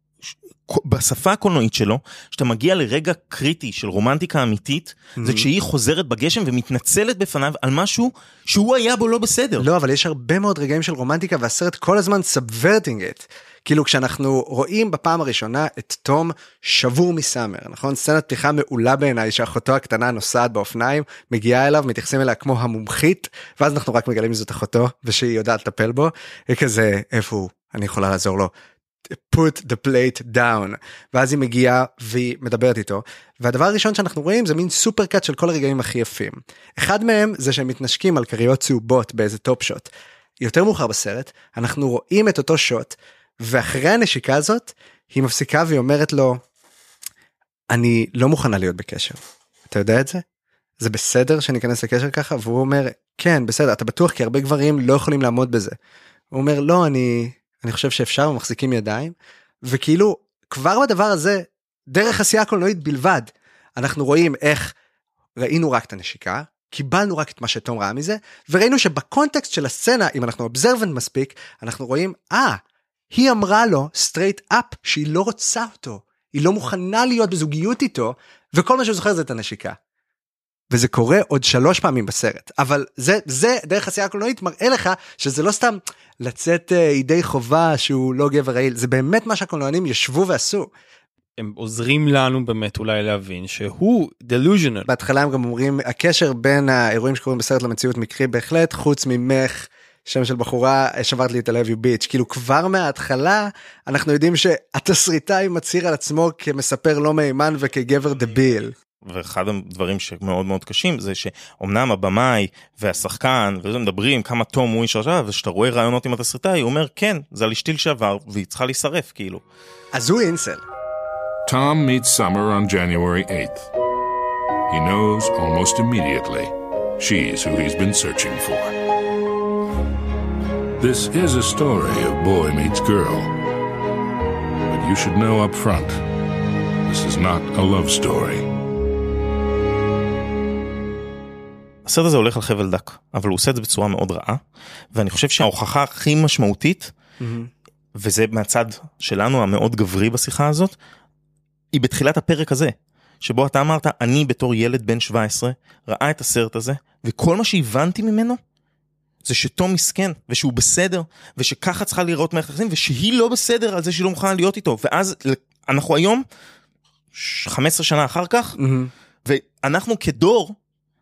בשפה הקולנועית שלו, כשאתה מגיע לרגע קריטי של רומנטיקה אמיתית, זה כשהיא חוזרת בגשם ומתנצלת בפניו על משהו שהוא היה בו לא בסדר. לא אבל יש הרבה מאוד רגעים של רומנטיקה והסרט כל הזמן subverting את. כאילו כשאנחנו רואים בפעם הראשונה את תום שבור מסאמר נכון סצנת פתיחה מעולה בעיניי שאחותו הקטנה נוסעת באופניים מגיעה אליו מתייחסים אליה כמו המומחית ואז אנחנו רק מגלים שזאת אחותו ושהיא יודעת לטפל בו וכזה איפה הוא אני יכולה לעזור לו. Put the plate down ואז היא מגיעה והיא מדברת איתו והדבר הראשון שאנחנו רואים זה מין supercut של כל הרגעים הכי יפים. אחד מהם זה שהם מתנשקים על כריות צהובות באיזה top shot. יותר מאוחר בסרט אנחנו רואים את אותו שוט ואחרי הנשיקה הזאת היא מפסיקה והיא אומרת לו אני לא מוכנה להיות בקשר. אתה יודע את זה? זה בסדר שאני אכנס לקשר ככה והוא אומר כן בסדר אתה בטוח כי הרבה גברים לא יכולים לעמוד בזה. הוא אומר לא אני אני חושב שאפשר ומחזיקים ידיים וכאילו כבר בדבר הזה דרך עשייה קולנועית בלבד אנחנו רואים איך ראינו רק את הנשיקה קיבלנו רק את מה שתום ראה מזה וראינו שבקונטקסט של הסצנה אם אנחנו אובזרבנט מספיק אנחנו רואים אה היא אמרה לו straight up שהיא לא רוצה אותו היא לא מוכנה להיות בזוגיות איתו וכל מה שהוא זוכר זה את הנשיקה. וזה קורה עוד שלוש פעמים בסרט אבל זה זה דרך עשייה קולנועית מראה לך שזה לא סתם לצאת אה, ידי חובה שהוא לא גבר רעיל זה באמת מה שהקולנוענים ישבו ועשו. הם עוזרים לנו באמת אולי להבין שהוא delusional. בהתחלה הם גם אומרים הקשר בין האירועים שקורים בסרט למציאות מקרי בהחלט חוץ ממך שם של בחורה שברת לי את הלב יו ביץ' כאילו כבר מההתחלה אנחנו יודעים שהתסריטאי מצהיר על עצמו כמספר לא מהימן וכגבר דביל. ואחד הדברים שמאוד מאוד קשים זה שאומנם הבמאי והשחקן וזה מדברים כמה תום הוא איש רשע וכשאתה רואה רעיונות עם התסריטאי הוא אומר כן זה על אשתי לשעבר והיא צריכה להישרף כאילו. אז הוא אינסל. Tom meets Summer on January 8th. He knows almost immediately she's who he's been searching for. This is a story of boy meets girl. But you should know up front, this is not a love story. הסרט הזה הולך על חבל דק אבל הוא עושה את זה בצורה מאוד רעה ואני חושב שההוכחה הכי משמעותית וזה מהצד שלנו המאוד גברי בשיחה הזאת היא בתחילת הפרק הזה שבו אתה אמרת אני בתור ילד בן 17 ראה את הסרט הזה וכל מה שהבנתי ממנו זה שתום מסכן ושהוא בסדר ושככה צריכה לראות מערכת יחסים ושהיא לא בסדר על זה שהיא לא מוכנה להיות איתו. ואז אנחנו היום 15 שנה אחר כך ואנחנו כדור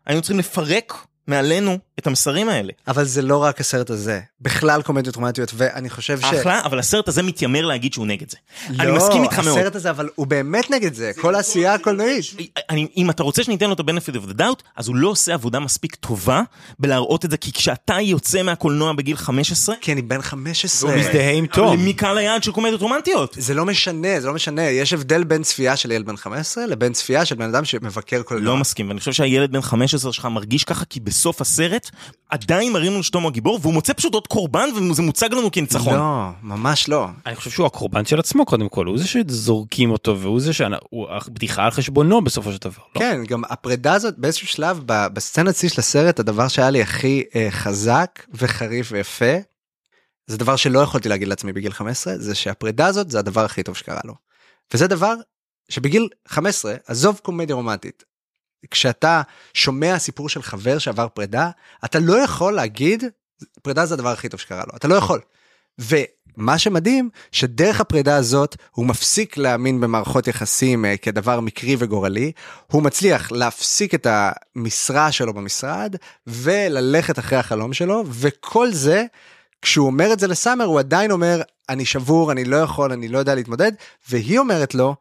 היינו צריכים לפרק מעלינו את המסרים האלה. אבל זה לא רק הסרט הזה בכלל קומדיות רומנטיות ואני חושב ש... אחלה, אבל הסרט הזה מתיימר להגיד שהוא נגד זה. לא, אני מסכים איתך מאוד. הסרט הזה אבל הוא באמת נגד זה כל העשייה הקולנועית. אני, אם אתה רוצה שניתן לו את ה-benefit of the doubt, אז הוא לא עושה עבודה מספיק טובה בלהראות את זה, כי כשאתה יוצא מהקולנוע בגיל 15, כי אני בן 15. הוא מזדהה עם אבל תום. מי קהל היעד של קומדיות רומנטיות? זה לא משנה זה לא משנה יש הבדל בין צפייה של ילד בן 15 לבין צפייה של בן אדם שמבקר קולנוע. לא מסכים, ואני חושב שהילד בן 15 שלך מרגיש ככה, כי בסוף הסרט עדיין מראים לנו שתום הגיבור, והוא מוצא פשוט עוד קורבן, וזה מוצג לנו כניצחון. לא ממש לא. אני חושב שהוא הקורבן של עצמו קודם כל, הוא זה שזורקים אותו והוא זה שהוא הבדיחה על חשבונו בסופו של דבר. לא? כן גם הפרידה הזאת באיזשהו שלב בסצנת שיא של הסרט הדבר שהיה לי הכי אה, חזק וחריף ויפה. זה דבר שלא יכולתי להגיד לעצמי בגיל 15 זה שהפרידה הזאת זה הדבר הכי טוב שקרה לו. וזה דבר שבגיל 15 עזוב קומדיה רומנטית. כשאתה שומע סיפור של חבר שעבר פרידה, אתה לא יכול להגיד, פרידה זה הדבר הכי טוב שקרה לו, אתה לא יכול. ומה שמדהים, שדרך הפרידה הזאת הוא מפסיק להאמין במערכות יחסים אה, כדבר מקרי וגורלי, הוא מצליח להפסיק את המשרה שלו במשרד וללכת אחרי החלום שלו, וכל זה, כשהוא אומר את זה לסאמר, הוא עדיין אומר, אני שבור, אני לא יכול, אני לא יודע להתמודד, והיא אומרת לו,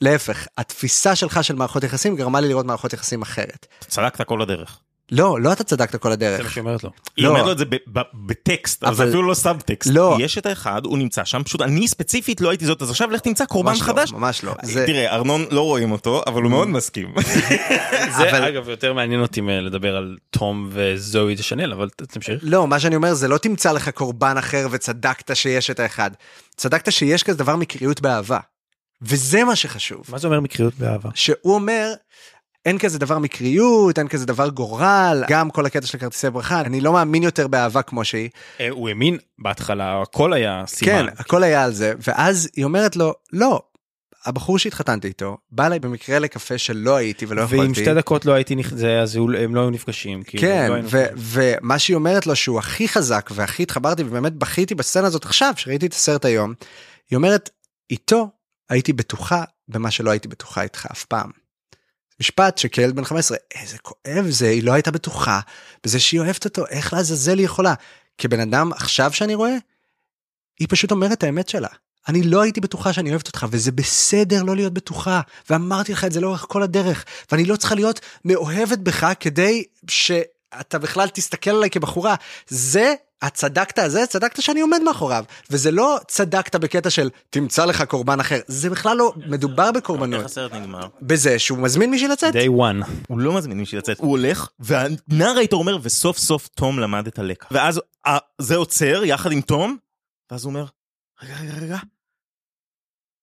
להפך, התפיסה שלך של מערכות יחסים גרמה לי לראות מערכות יחסים אחרת. צדקת כל הדרך. לא, לא אתה צדקת כל הדרך. זה מה שהיא אומרת לו. היא לא. אומרת לו את זה ב- ב- בטקסט, אבל זה אבל- אפילו לא סאבטקסט. לא. יש את האחד, הוא נמצא שם, פשוט אני ספציפית לא הייתי זאת, אז עכשיו לך תמצא קורבן ממש לא, חדש. ממש לא. זה- תראה, ארנון לא רואים אותו, אבל הוא מאוד מסכים. [laughs] זה אבל- אגב יותר מעניין אותי מלדבר על תום וזואי דשנל אבל תמשיך. לא, מה שאני אומר זה לא תמצא לך קורבן אחר וצדקת שיש את האחד. צדקת שיש כזה דבר מקריות באהבה. וזה מה שחשוב. מה זה אומר מקריות באהבה? שהוא אומר, אין כזה דבר מקריות, אין כזה דבר גורל, גם כל הקטע של כרטיסי ברכה, אני לא מאמין יותר באהבה כמו שהיא. אה, הוא האמין בהתחלה הכל היה סימן. כן, הכל היה על זה, ואז היא אומרת לו, לא, הבחור שהתחתנתי איתו, בא אליי במקרה לקפה שלא הייתי ולא יכולתי. ואם שתי דקות לא הייתי. זה אז הם לא היו נפגשים. כאילו, כן, לא ו- ומה שהיא אומרת לו שהוא הכי חזק והכי התחברתי ובאמת בכיתי בסצנה הזאת עכשיו שראיתי את הסרט היום, היא אומרת, איתו הייתי בטוחה במה שלא הייתי בטוחה איתך אף פעם. משפט שכילד בן 15, איזה כואב זה, היא לא הייתה בטוחה בזה שהיא אוהבת אותו, איך לעזאזל היא יכולה? כבן אדם עכשיו שאני רואה, היא פשוט אומרת את האמת שלה. אני לא הייתי בטוחה שאני אוהבת אותך, וזה בסדר לא להיות בטוחה, ואמרתי לך את זה לאורך כל הדרך, ואני לא צריכה להיות מאוהבת בך כדי שאתה בכלל תסתכל עליי כבחורה. זה, הצדקת הזה, צדקת שאני עומד מאחוריו, וזה לא צדקת בקטע של תמצא לך קורבן אחר, זה בכלל לא מדובר איך בקורבנות. הסרט נגמר? בזה שהוא מזמין מישהי לצאת. day one. הוא לא מזמין מישהי לצאת, הוא הולך, והנער היית אומר, וסוף סוף תום למד את הלקח. ואז זה עוצר יחד עם תום, ואז הוא אומר, רגע, רגע, רגע,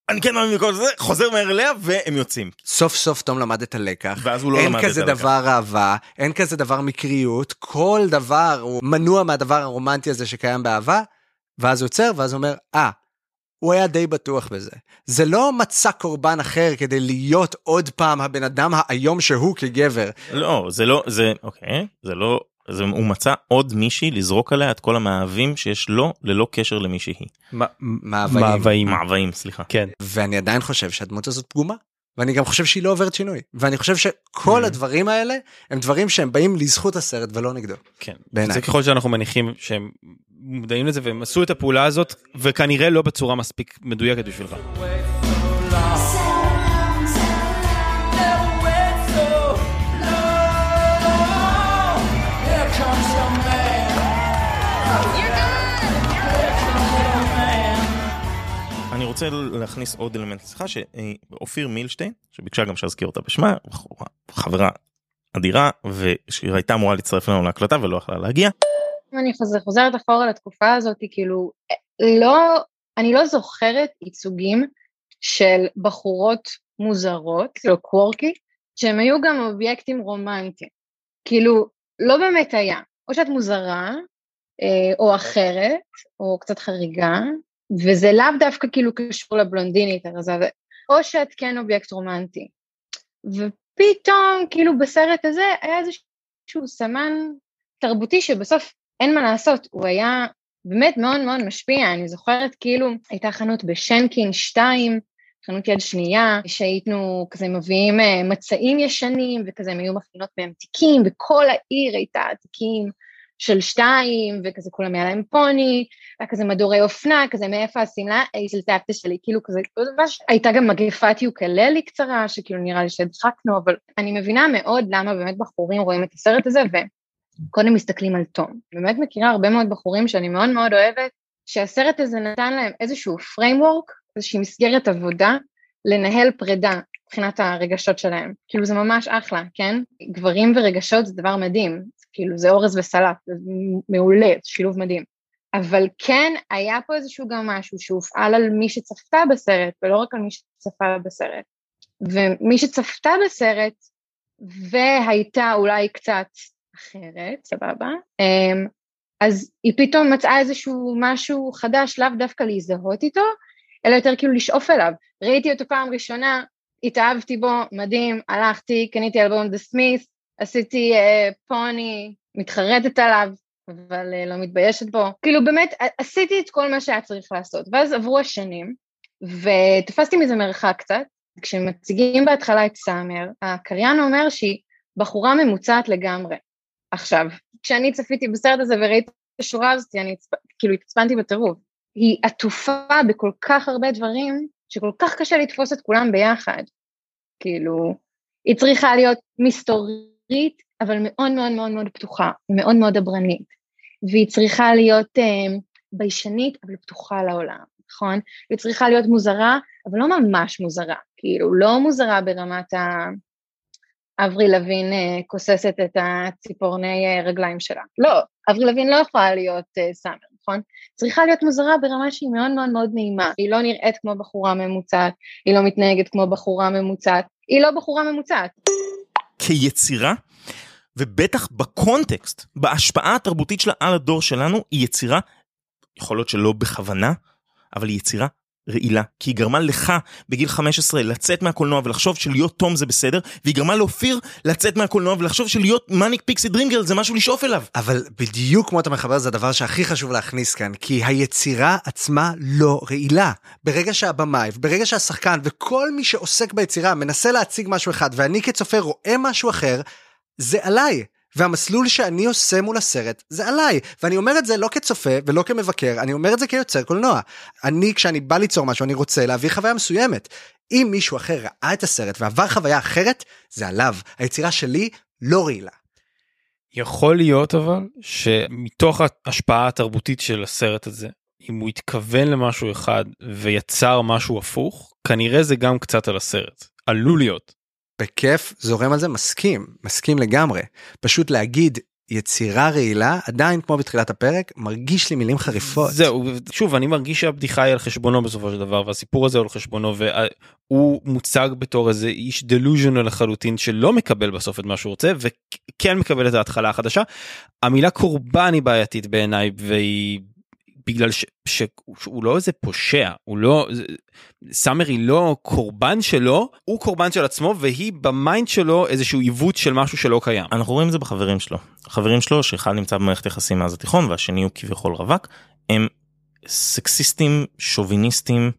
אני כן מאמין בכל זה, חוזר מהר אליה, והם יוצאים. סוף סוף תום למד את הלקח. ואז הוא לא אין למד את כזה הלקח. דבר אהבה, אין כזה דבר מקריות, כל דבר הוא מנוע מהדבר הרומנטי הזה שקיים באהבה, ואז הוא עוצר, ואז הוא אומר, אה, הוא היה די בטוח בזה. זה לא מצא קורבן אחר כדי להיות עוד פעם הבן אדם האיום שהוא כגבר. לא, זה לא, זה, אוקיי, זה לא, זה, הוא מצא עוד מישהי לזרוק עליה את כל המאהבים שיש לו, ללא קשר למי שהיא. מאוויים. מאוויים, סליחה. כן. ואני עדיין חושב שהדמות הזאת פגומה. ואני גם חושב שהיא לא עוברת שינוי. ואני חושב שכל Mm. הדברים האלה הם דברים שהם באים לזכות הסרט ולא נגדו. כן. בעיניי. זה ככל שאנחנו מניחים שהם מודעים לזה והם עשו את הפעולה הזאת וכנראה לא בצורה מספיק מדויקת בשבילך. אני רוצה להכניס עוד אלמנט לשיחה שאופיר מילשטיין שביקשה גם שאזכיר אותה בשמה חברה אדירה והייתה אמורה להצטרף לנו להקלטה ולא יכלה להגיע. אני חוזר, חוזרת אחורה לתקופה הזאת, כאילו, לא, אני לא זוכרת ייצוגים של בחורות מוזרות, כאילו קוורקי, שהם היו גם אובייקטים רומנטיים. כאילו, לא באמת היה. או שאת מוזרה, אה, או אחרת, או קצת חריגה, וזה לאו דווקא כאילו קשור לבלונדינית הרזה, או שאת כן אובייקט רומנטי. ופתאום, כאילו בסרט הזה, היה איזשהו סמן תרבותי שבסוף אין מה לעשות, הוא היה באמת מאוד מאוד משפיע, אני זוכרת כאילו הייתה חנות בשנקין 2, חנות יד שנייה, שהיינו כזה מביאים אה, מצעים ישנים, וכזה הם היו מכינות בהם תיקים, וכל העיר הייתה תיקים של שתיים, וכזה כולם היה להם פוני, היה כזה מדורי אופנה, כזה מאיפה השמלה, של סבתא שלי, כאילו כזה, ממש, הייתה גם מגפת יוקללי קצרה, שכאילו נראה לי שהדחקנו, אבל אני מבינה מאוד למה באמת בחורים רואים את הסרט הזה, וקודם מסתכלים על תום. באמת מכירה הרבה מאוד בחורים שאני מאוד מאוד אוהבת, שהסרט הזה נתן להם איזשהו framework, איזושהי מסגרת עבודה, לנהל פרידה מבחינת הרגשות שלהם. כאילו זה ממש אחלה, כן? גברים ורגשות זה דבר מדהים, כאילו זה אורז וסלט, זה מעולה, זה שילוב מדהים. אבל כן היה פה איזשהו גם משהו שהופעל על מי שצפתה בסרט, ולא רק על מי שצפה בסרט. ומי שצפתה בסרט, והייתה אולי קצת אחרת, סבבה? אמ, אז היא פתאום מצאה איזשהו משהו חדש, לאו דווקא להזדהות איתו, אלא יותר כאילו לשאוף אליו. ראיתי אותו פעם ראשונה, התאהבתי בו, מדהים, הלכתי, קניתי אלבום דה סמיס, עשיתי uh, פוני, מתחרטת עליו, אבל uh, לא מתביישת בו. כאילו באמת, עשיתי את כל מה שהיה צריך לעשות. ואז עברו השנים, ותפסתי מזה מרחק קצת. כשמציגים בהתחלה את סאמר, הקריין אומר שהיא בחורה ממוצעת לגמרי. עכשיו, כשאני צפיתי בסרט הזה וראיתי את השורה הזאת, אני הצפ... כאילו התעצבנתי בטירוף. היא עטופה בכל כך הרבה דברים, שכל כך קשה לתפוס את כולם ביחד. כאילו, היא צריכה להיות מסתורית, אבל מאוד מאוד מאוד מאוד פתוחה, מאוד מאוד דברנית. והיא צריכה להיות אה, ביישנית, אבל פתוחה לעולם, נכון? היא צריכה להיות מוזרה, אבל לא ממש מוזרה, כאילו, לא מוזרה ברמת ה... אברי לוין אה, כוססת את הציפורני אה, רגליים שלה. לא, אברי לוין לא יכולה להיות אה, סאמר, נכון? צריכה להיות מוזרה ברמה שהיא מאוד מאוד מאוד נעימה. היא לא נראית כמו בחורה ממוצעת, היא לא מתנהגת כמו בחורה ממוצעת, היא לא בחורה ממוצעת. כיצירה, ובטח בקונטקסט, בהשפעה התרבותית שלה על הדור שלנו, היא יצירה, יכול להיות שלא בכוונה, אבל היא יצירה רעילה, כי היא גרמה לך בגיל 15 לצאת מהקולנוע ולחשוב שלהיות תום זה בסדר, והיא גרמה לאופיר לצאת מהקולנוע ולחשוב שלהיות מניק פיקסי דרימגרל זה משהו לשאוף אליו. אבל בדיוק כמו אתה מחבר זה הדבר שהכי חשוב להכניס כאן, כי היצירה עצמה לא רעילה. ברגע שהבמאי, ברגע שהשחקן וכל מי שעוסק ביצירה מנסה להציג משהו אחד, ואני כצופה רואה משהו אחר, זה עליי. והמסלול שאני עושה מול הסרט זה עליי ואני אומר את זה לא כצופה ולא כמבקר אני אומר את זה כיוצר קולנוע. אני כשאני בא ליצור משהו אני רוצה להביא חוויה מסוימת. אם מישהו אחר ראה את הסרט ועבר חוויה אחרת זה עליו היצירה שלי לא רעילה. יכול להיות אבל שמתוך ההשפעה התרבותית של הסרט הזה אם הוא התכוון למשהו אחד ויצר משהו הפוך כנראה זה גם קצת על הסרט עלול להיות. בכיף זורם על זה מסכים מסכים לגמרי פשוט להגיד יצירה רעילה עדיין כמו בתחילת הפרק מרגיש לי מילים חריפות זהו שוב אני מרגיש שהבדיחה היא על חשבונו בסופו של דבר והסיפור הזה הוא על חשבונו והוא מוצג בתור איזה איש דלוז'נל לחלוטין שלא מקבל בסוף את מה שהוא רוצה וכן מקבל את ההתחלה החדשה. המילה קורבן היא בעייתית בעיניי והיא בגלל ש, שהוא לא איזה פושע הוא לא סאמר היא לא קורבן שלו הוא קורבן של עצמו והיא ב mind שלו איזשהו עיוות של משהו שלא קיים. אנחנו רואים את זה בחברים שלו חברים שלו שאחד נמצא במערכת יחסים מאז התיכון והשני הוא כביכול רווק הם סקסיסטים שוביניסטים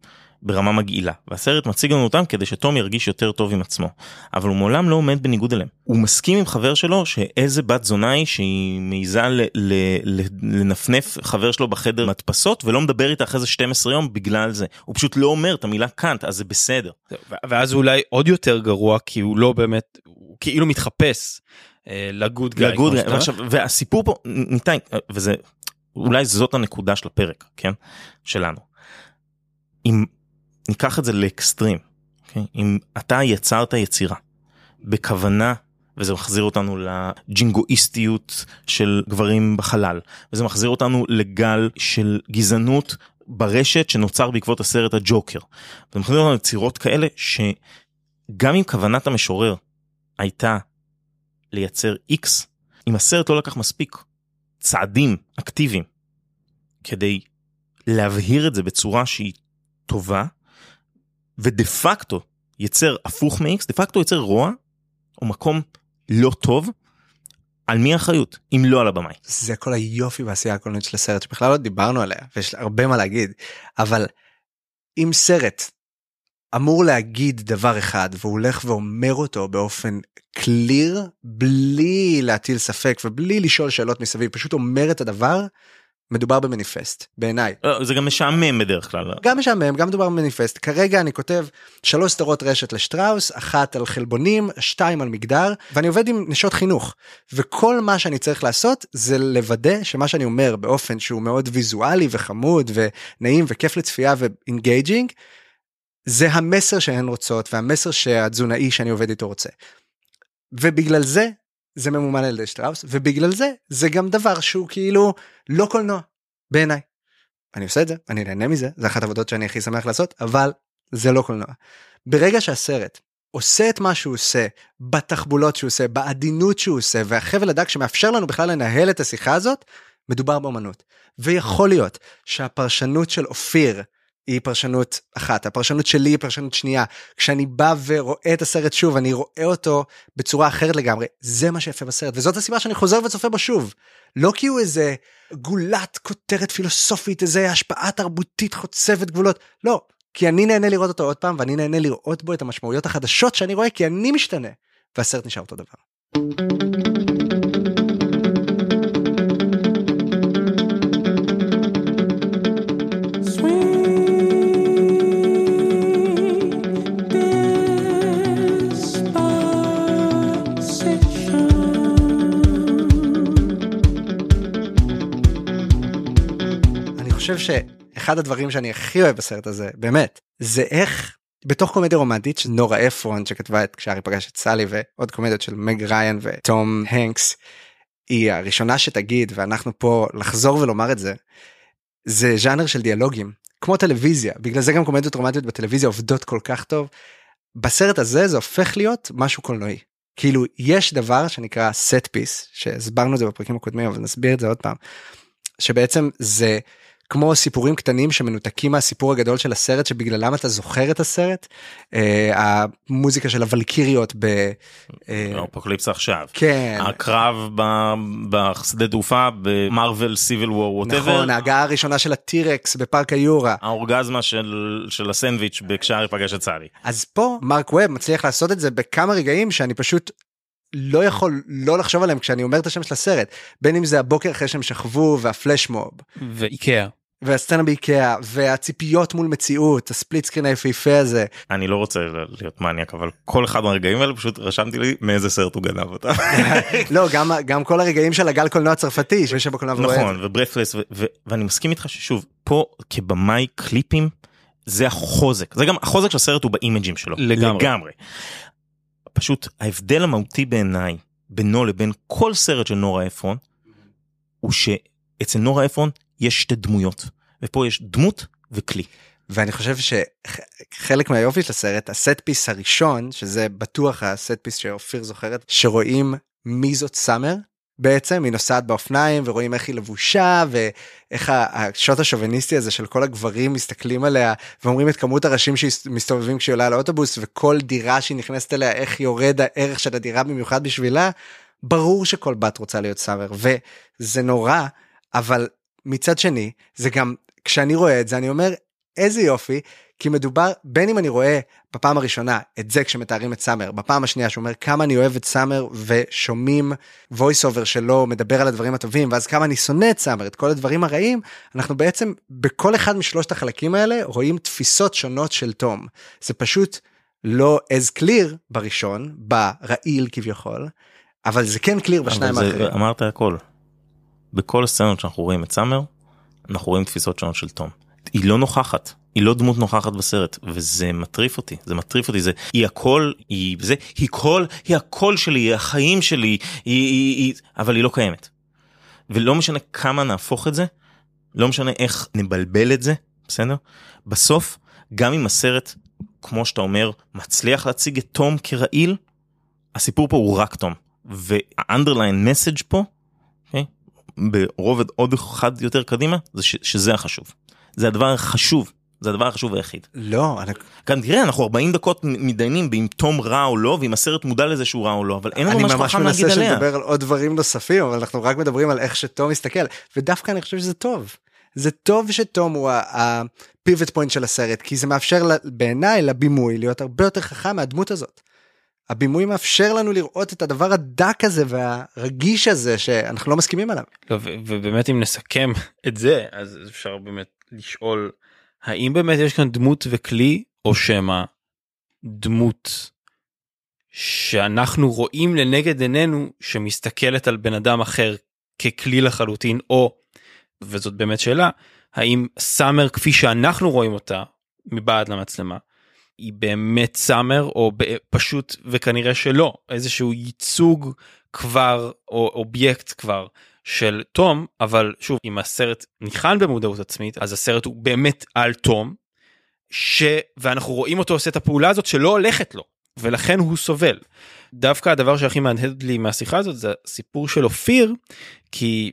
ברמה מגעילה והסרט מציג לנו אותם כדי שתום ירגיש יותר טוב עם עצמו אבל הוא מעולם לא עומד בניגוד אליהם הוא מסכים עם חבר שלו שאיזה בת זונה היא שהיא מעיזה לנפנף חבר שלו בחדר מדפסות ולא מדבר איתה אחרי זה 12 יום בגלל זה הוא פשוט לא אומר את המילה קאנט אז זה בסדר. ואז אולי עוד יותר גרוע כי הוא לא באמת הוא כאילו מתחפש אה, לגוד גאי. לגוד גאי ועכשיו, והסיפור פה ניתן וזה אולי זאת הנקודה של הפרק כן שלנו. אם ניקח את זה לאקסטרים. Okay? אוקיי? אם אתה יצרת יצירה בכוונה וזה מחזיר אותנו לג'ינגואיסטיות של גברים בחלל וזה מחזיר אותנו לגל של גזענות ברשת שנוצר בעקבות הסרט הג'וקר. זה מחזיר אותנו ליצירות כאלה שגם אם כוונת המשורר הייתה לייצר איקס, אם הסרט לא לקח מספיק צעדים אקטיביים כדי להבהיר את זה בצורה שהיא טובה ודה פקטו יצר הפוך מ-X, דה פקטו יצר רוע או מקום לא טוב, על מי האחריות אם לא על הבמאי. זה כל היופי בעשייה הקולנועית של הסרט שבכלל לא דיברנו עליה ויש הרבה מה להגיד אבל אם סרט אמור להגיד דבר אחד והוא הולך ואומר אותו באופן קליר בלי להטיל ספק ובלי לשאול שאלות מסביב פשוט אומר את הדבר מדובר במניפסט בעיניי. לא, זה גם משעמם בדרך כלל. גם משעמם גם מדובר במניפסט כרגע אני כותב שלוש סדרות רשת לשטראוס אחת על חלבונים שתיים על מגדר ואני עובד עם נשות חינוך וכל מה שאני צריך לעשות זה לוודא שמה שאני אומר באופן שהוא מאוד ויזואלי וחמוד ונעים וכיף לצפייה ו engaging זה המסר שהן רוצות והמסר שהתזונאי שאני עובד איתו רוצה. ובגלל זה זה ממומן על ידי שטראוס ובגלל זה זה גם דבר שהוא כאילו לא קולנוע בעיניי. אני עושה את זה אני נהנה מזה זה אחת העבודות שאני הכי שמח לעשות אבל זה לא קולנוע. ברגע שהסרט עושה את מה שהוא עושה בתחבולות שהוא עושה בעדינות שהוא עושה והחבל הדק שמאפשר לנו בכלל לנהל את השיחה הזאת מדובר באמנות ויכול להיות שהפרשנות של אופיר היא פרשנות אחת, הפרשנות שלי היא פרשנות שנייה. כשאני בא ורואה את הסרט שוב, אני רואה אותו בצורה אחרת לגמרי. זה מה שיפה בסרט, וזאת הסיבה שאני חוזר וצופה בו שוב. לא כי הוא איזה גולת כותרת פילוסופית, איזה השפעה תרבותית חוצבת גבולות, לא. כי אני נהנה לראות אותו עוד פעם, ואני נהנה לראות בו את המשמעויות החדשות שאני רואה, כי אני משתנה, והסרט נשאר אותו דבר. חושב שאחד הדברים שאני הכי אוהב בסרט הזה, באמת, זה איך בתוך קומדיה רומנטית של נורה אפרון שכתבה את כשארי פגש את סלי ועוד קומדיות של מג ריין וטום הנקס, היא הראשונה שתגיד ואנחנו פה לחזור ולומר את זה, זה ז'אנר של דיאלוגים, כמו טלוויזיה, בגלל זה גם קומדיות רומנטיות בטלוויזיה עובדות כל כך טוב. בסרט הזה זה הופך להיות משהו קולנועי. כאילו יש דבר שנקרא set piece שהסברנו את זה בפרקים הקודמים אבל נסביר את זה עוד פעם. שבעצם זה כמו סיפורים קטנים שמנותקים מהסיפור הגדול של הסרט שבגללם אתה זוכר את הסרט. אה, המוזיקה של הוולקיריות ב... אה, אפוקליפסה עכשיו. כן. הקרב ב- בשדה תעופה במרוויל סיביל וור ווטאבר. נכון ההגעה הראשונה של הטירקס בפארק היורה. האורגזמה של, של הסנדוויץ' כשארי פגש את סלי. אז פה מרק ווב מצליח לעשות את זה בכמה רגעים שאני פשוט לא יכול לא לחשוב עליהם כשאני אומר את השם של הסרט בין אם זה הבוקר אחרי שהם שכבו וה flash mob ואיקאה. והסצנה באיקאה והציפיות מול מציאות ה split screen היפהפה הזה אני לא רוצה להיות מניאק אבל כל אחד מהרגעים האלה פשוט רשמתי לי מאיזה סרט הוא גנב אותה. [laughs] לא גם גם כל הרגעים של הגל קולנוע הצרפתי שיושב בקולנוע ורואה את נכון וברפלס ואני מסכים איתך ששוב פה כבמאי קליפים זה החוזק זה גם החוזק של הסרט הוא באימג'ים שלו לגמרי. לגמרי. פשוט ההבדל המהותי בעיניי בינו לבין כל סרט של נורה אפרון הוא שאצל נורה אפרון יש שתי דמויות ופה יש דמות וכלי. ואני חושב שחלק מהיופי של הסרט ה set piece הראשון שזה בטוח ה set piece שאופיר זוכרת שרואים מי זאת סאמר בעצם היא נוסעת באופניים ורואים איך היא לבושה ואיך השוט השוביניסטי הזה של כל הגברים מסתכלים עליה ואומרים את כמות הראשים שמסתובבים כשהיא עולה על האוטובוס וכל דירה שהיא נכנסת אליה איך יורד הערך של הדירה במיוחד בשבילה. ברור שכל בת רוצה להיות סאמר וזה נורא אבל מצד שני זה גם כשאני רואה את זה אני אומר איזה יופי כי מדובר בין אם אני רואה בפעם הראשונה את זה כשמתארים את סאמר בפעם השנייה שאומר כמה אני אוהב את סאמר ושומעים voice over שלו מדבר על הדברים הטובים ואז כמה אני שונא את סאמר את כל הדברים הרעים אנחנו בעצם בכל אחד משלושת החלקים האלה רואים תפיסות שונות של תום זה פשוט לא as clear בראשון ברעיל כביכול אבל זה כן clear בשניים האחרים. אמרת הכל. בכל הסצנות שאנחנו רואים את סאמר אנחנו רואים תפיסות שונות של תום. היא לא נוכחת. היא לא דמות נוכחת בסרט וזה מטריף אותי זה מטריף אותי זה היא הכל היא זה היא כל היא הכל שלי היא החיים שלי היא, היא, היא אבל היא לא קיימת. ולא משנה כמה נהפוך את זה לא משנה איך נבלבל את זה בסדר בסוף גם אם הסרט כמו שאתה אומר מצליח להציג את תום כרעיל הסיפור פה הוא רק תום והאנדרליין מסאג' פה ברובד עוד אחד יותר קדימה זה ש, שזה החשוב זה הדבר החשוב זה הדבר החשוב היחיד. לא, אני... גם תראה אנחנו 40 דקות מתדיינים באם תום רע או לא ואם הסרט מודע לזה שהוא רע או לא אבל אין לנו אני משהו ממש חכם להגיד מנסה עליה. שנדבר על עוד דברים נוספים אבל אנחנו רק מדברים על איך שתום מסתכל ודווקא אני חושב שזה טוב. זה טוב שתום הוא הפיבוט פוינט של הסרט כי זה מאפשר בעיניי לבימוי להיות הרבה יותר חכם מהדמות הזאת. הבימוי מאפשר לנו לראות את הדבר הדק הזה והרגיש הזה שאנחנו לא מסכימים עליו. לא, ו- ובאמת אם נסכם את זה אז אפשר באמת לשאול האם באמת יש כאן דמות וכלי או שמא דמות שאנחנו רואים לנגד עינינו שמסתכלת על בן אדם אחר ככלי לחלוטין או וזאת באמת שאלה האם סאמר כפי שאנחנו רואים אותה מבעד למצלמה היא באמת סאמר או פשוט וכנראה שלא איזשהו ייצוג כבר או אובייקט כבר של תום אבל שוב אם הסרט ניחן במודעות עצמית אז הסרט הוא באמת על תום ש... ואנחנו רואים אותו עושה את הפעולה הזאת שלא הולכת לו ולכן הוא סובל. דווקא הדבר שהכי מהדהד לי מהשיחה הזאת זה הסיפור של אופיר כי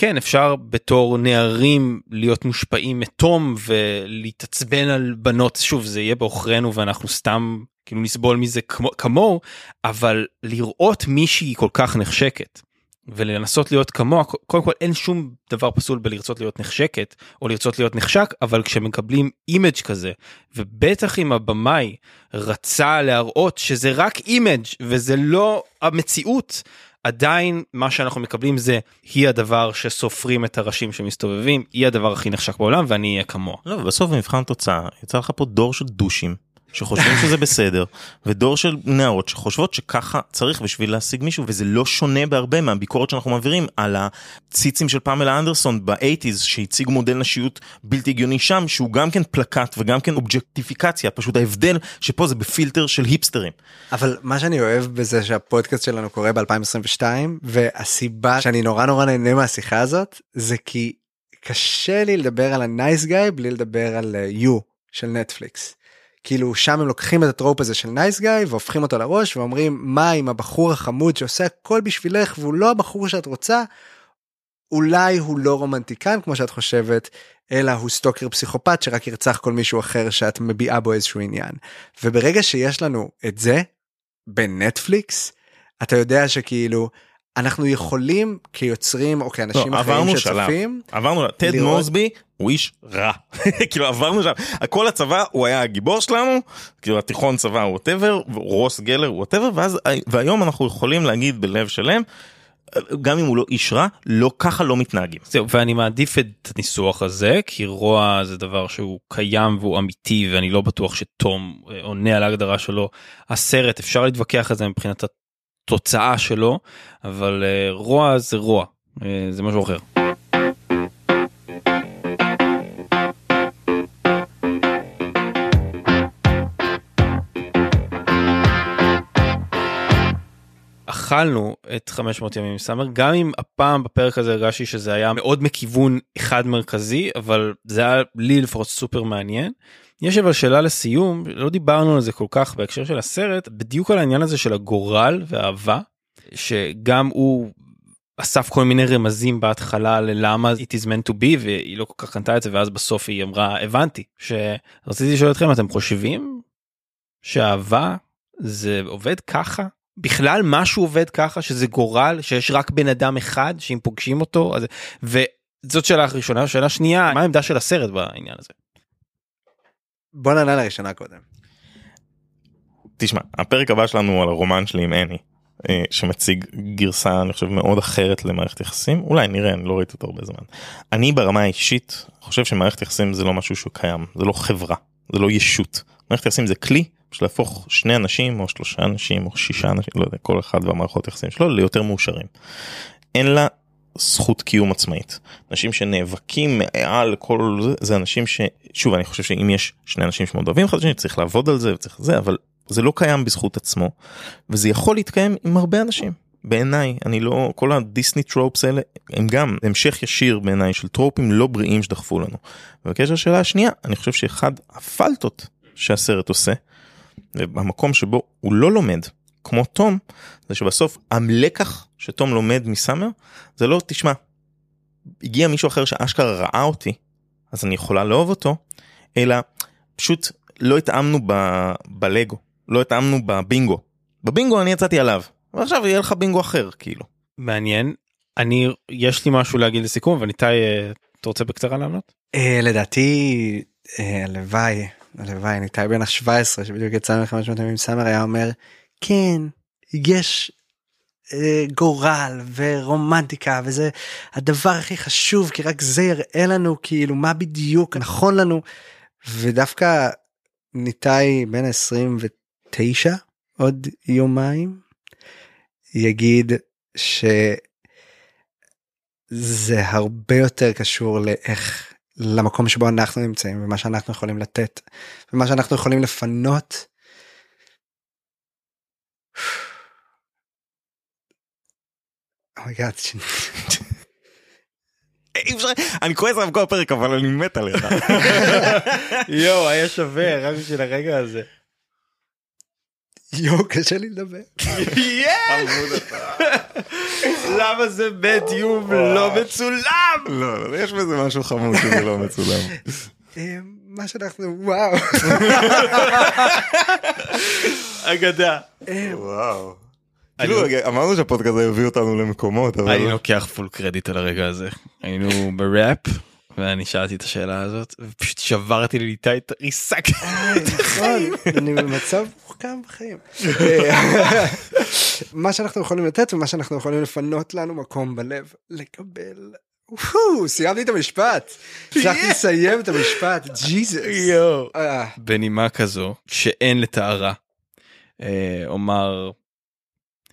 כן אפשר בתור נערים להיות מושפעים מתום ולהתעצבן על בנות. שוב זה יהיה בעוכרינו ואנחנו סתם כאילו נסבול מזה כמו כמוהו אבל לראות מישהי כל כך נחשקת ולנסות להיות כמוה קודם כל אין שום דבר פסול בלרצות להיות נחשקת או לרצות להיות נחשק אבל כשמקבלים image כזה ובטח אם הבמאי רצה להראות שזה רק image וזה לא המציאות עדיין מה שאנחנו מקבלים זה היא הדבר שסופרים את הראשים שמסתובבים היא הדבר הכי נחשק בעולם ואני אהיה כמוה. לא, בסוף במבחן תוצאה יצא לך פה דור של דושים שחושבים שזה בסדר ודור של נערות שחושבות שככה צריך בשביל להשיג מישהו וזה לא שונה בהרבה מהביקורת שאנחנו מעבירים על הציצים של פמלה אנדרסון ב eighties שהציגו מודל נשיות בלתי הגיוני שם שהוא גם כן פלקט וגם כן אובג'קטיפיקציה פשוט ההבדל שפה זה בפילטר של היפסטרים. אבל מה שאני אוהב בזה שהפודקאסט שלנו קורה ב2022 והסיבה שאני נורא נורא נהנה מהשיחה הזאת זה כי קשה לי לדבר על ה nice guy בלי לדבר על יו uh, של נטפליקס. כאילו שם הם לוקחים את ה trope הזה של nice guy והופכים אותו על הראש ואומרים מה עם הבחור החמוד שעושה הכל בשבילך והוא לא הבחור שאת רוצה. אולי הוא לא רומנטיקן כמו שאת חושבת אלא הוא stalker פסיכופת שרק ירצח כל מישהו אחר שאת מביעה בו איזשהו עניין. וברגע שיש לנו את זה בנטפליקס אתה יודע שכאילו אנחנו יכולים כיוצרים או כאנשים לא, אחרים שצופים. עברנו, טד לראות... מוסבי הוא איש רע. [laughs] כאילו עברנו שם, כל הצבא הוא היה הגיבור שלנו, כאילו התיכון צבא הוא ווטאבר, רוס גלר הוא ווטאבר, והיום אנחנו יכולים להגיד בלב שלם, גם אם הוא לא איש רע, לא ככה לא מתנהגים. זהו, ואני מעדיף את הניסוח הזה, כי רוע זה דבר שהוא קיים והוא אמיתי, ואני לא בטוח שתום אה, עונה על ההגדרה שלו. הסרט, אפשר להתווכח על זה מבחינת התוצאה שלו, אבל uh, רוע זה רוע, uh, זה משהו אחר. אכלנו את 500 ימים עם סאמר גם אם הפעם בפרק הזה הרגשתי שזה היה מאוד מכיוון אחד מרכזי אבל זה היה לי לפחות סופר מעניין. יש אבל שאלה לסיום לא דיברנו על זה כל כך בהקשר של הסרט בדיוק על העניין הזה של הגורל והאהבה שגם הוא אסף כל מיני רמזים בהתחלה ללמה it is meant to be והיא לא כל כך קנתה את זה ואז בסוף היא אמרה הבנתי שרציתי לשאול אתכם אתם חושבים שאהבה זה עובד ככה בכלל משהו עובד ככה שזה גורל שיש רק בן אדם אחד שאם פוגשים אותו אז וזאת שאלה ראשונה שאלה שנייה מה העמדה של הסרט בעניין הזה. בוא נענה לראשונה קודם. תשמע הפרק הבא שלנו על הרומן שלי עם אני אה, שמציג גרסה אני חושב מאוד אחרת למערכת יחסים אולי נראה אני לא ראיתי אותו הרבה זמן. אני ברמה האישית חושב שמערכת יחסים זה לא משהו שהוא קיים זה לא חברה זה לא ישות מערכת יחסים זה כלי של להפוך שני אנשים או שלושה אנשים או שישה אנשים לא יודע כל אחד והמערכות יחסים שלו ליותר מאושרים. אין לה זכות קיום עצמאית אנשים שנאבקים מעל כל זה זה אנשים ששוב אני חושב שאם יש שני אנשים שמאוד אוהבים אחד צריך לעבוד על זה וצריך זה אבל זה לא קיים בזכות עצמו וזה יכול להתקיים עם הרבה אנשים בעיניי אני לא כל הדיסני טרופס האלה הם גם המשך ישיר בעיניי של טרופים לא בריאים שדחפו לנו. ובקשר לשאלה השנייה אני חושב שאחד הפלטות שהסרט עושה במקום שבו הוא לא לומד כמו תום זה שבסוף הלקח שתום לומד מסאמר זה לא תשמע הגיע מישהו אחר שאשכרה ראה אותי אז אני יכולה לאהוב אותו אלא פשוט לא התאמנו ב- בלגו לא התאמנו בבינגו בבינגו אני יצאתי עליו ועכשיו יהיה לך בינגו אחר כאילו. מעניין אני יש לי משהו להגיד לסיכום וניתאי אה, אתה רוצה בקצרה לענות? אה, לדעתי אה, הלוואי הלוואי ניתאי בן ה-17 שבדיוק יצא מ-500 ימים סאמר היה אומר כן יש אה, גורל ורומנטיקה וזה הדבר הכי חשוב כי רק זה יראה לנו כאילו מה בדיוק נכון לנו. ודווקא ניתאי בן 29 עוד יומיים יגיד שזה הרבה יותר קשור לאיך למקום שבו אנחנו נמצאים ומה שאנחנו יכולים לתת ומה שאנחנו יכולים לפנות. Oh אני כועס עליו כל הפרק אבל אני מת עליך. [laughs] יואו היה שווה רק בשביל הרגע הזה. יואו, קשה לי לדבר. למה זה מדיום לא מצולם? לא, לא, יש בזה משהו חמוד שזה לא מצולם. אה, מה שאנחנו, וואו. אגדה. וואו. כאילו אמרנו שהפודקאסט הזה יביא אותנו למקומות, אבל... אני לוקח פול קרדיט על הרגע הזה. היינו בראפ. ואני שאלתי את השאלה הזאת ופשוט שברתי לליטה את ריסקתי. נכון, אני במצב מוחכם בחיים. מה שאנחנו יכולים לתת ומה שאנחנו יכולים לפנות לנו מקום בלב לקבל. סיימתי את המשפט. הצלחתי [laughs] לסיים את המשפט. ג'יזוס. בנימה כזו שאין לתארה. אומר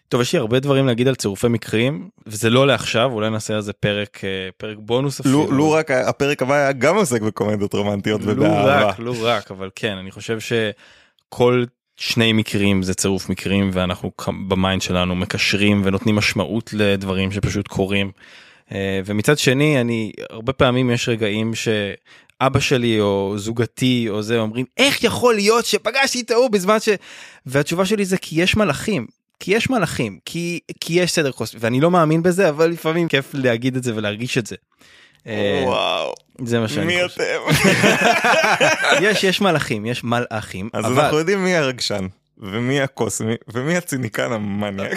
טוב יש לי הרבה דברים להגיד על צירופי מקרים וזה לא לעכשיו אולי נעשה על זה פרק פרק בונוס אפילו. לו רק הפרק הבא היה גם עוסק בקומדיות רומנטיות ובאהבה. לא רק לא רק אבל כן אני חושב שכל שני מקרים זה צירוף מקרים ואנחנו ב mind שלנו מקשרים ונותנים משמעות לדברים שפשוט קורים. ומצד שני אני הרבה פעמים יש רגעים ש... אבא שלי או זוגתי או זה אומרים איך יכול להיות שפגשתי את ההוא בזמן ש... והתשובה שלי זה כי יש מלאכים כי יש מלאכים כי כי יש סדר כוס ואני לא מאמין בזה אבל לפעמים כיף להגיד את זה ולהרגיש את זה. וואו זה מה שאני מי חושב. אתם? [laughs] יש יש מלאכים יש מלאכים אז אבל אנחנו יודעים מי הרגשן ומי הקוסמי ומי הציניקן המניאק.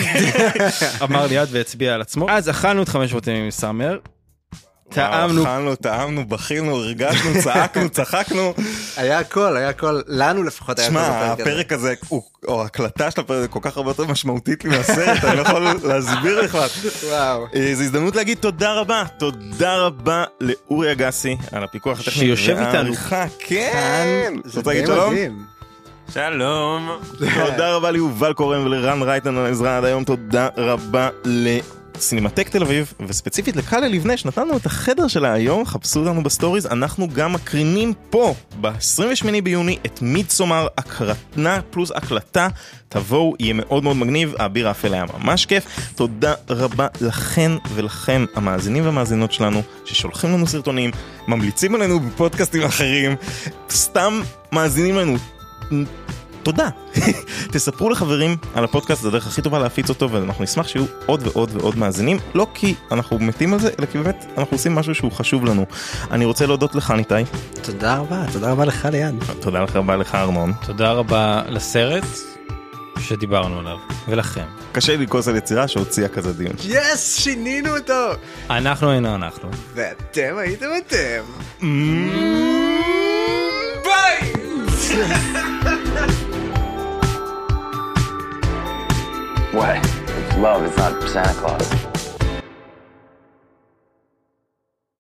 [laughs] אמר ליעד והצביע על עצמו אז אכלנו את 500 ימים עם סאמר. טעמנו אכלנו, טעמנו, בכינו, הרגשנו, צעקנו, [laughs] צחקנו. היה הכל, היה הכל, לנו לפחות היה הכל שמע, הזה. הפרק הזה, או ההקלטה של הפרק, כל כך הרבה יותר משמעותית לי מהסרט, אני לא יכול להסביר לך. וואו. אה, זו הזדמנות להגיד תודה רבה, תודה רבה לאורי אגסי על הפיקוח הטכני. שיושב איתנו כן. זה רוצה להגיד שלום? מדהים. שלום. תודה רבה ליובל קורן ולרן רייטן על העזרה עד היום, תודה רבה לסינמטק תל אביב, וספציפית לקאלה לבנה שנתנו את החדר שלה היום, חפשו אותנו בסטוריז, אנחנו גם מקרינים פה ב-28 ביוני את מידסומר הקרנה פלוס הקלטה, תבואו, יהיה מאוד מאוד מגניב, האביר האפל היה ממש כיף, תודה רבה לכן ולכם המאזינים והמאזינות שלנו, ששולחים לנו סרטונים, ממליצים עלינו בפודקאסטים אחרים, סתם מאזינים לנו. תודה. [laughs] תספרו לחברים על הפודקאסט, זו הדרך הכי טובה להפיץ אותו, ואנחנו נשמח שיהיו עוד ועוד ועוד מאזינים, לא כי אנחנו מתים על זה, אלא כי באמת אנחנו עושים משהו שהוא חשוב לנו. אני רוצה להודות לך, ניתאי. תודה רבה, תודה רבה לך ליעד. תודה לך רבה לך, ארנון. תודה רבה לסרט שדיברנו עליו ולכם קשה לי לכעוס על יצירה שהוציאה כזה דיון. יס, שינינו אותו. אנחנו היינו אנחנו. ואתם הייתם אתם. ביי! [laughs] What? It's love, it's not Santa Claus.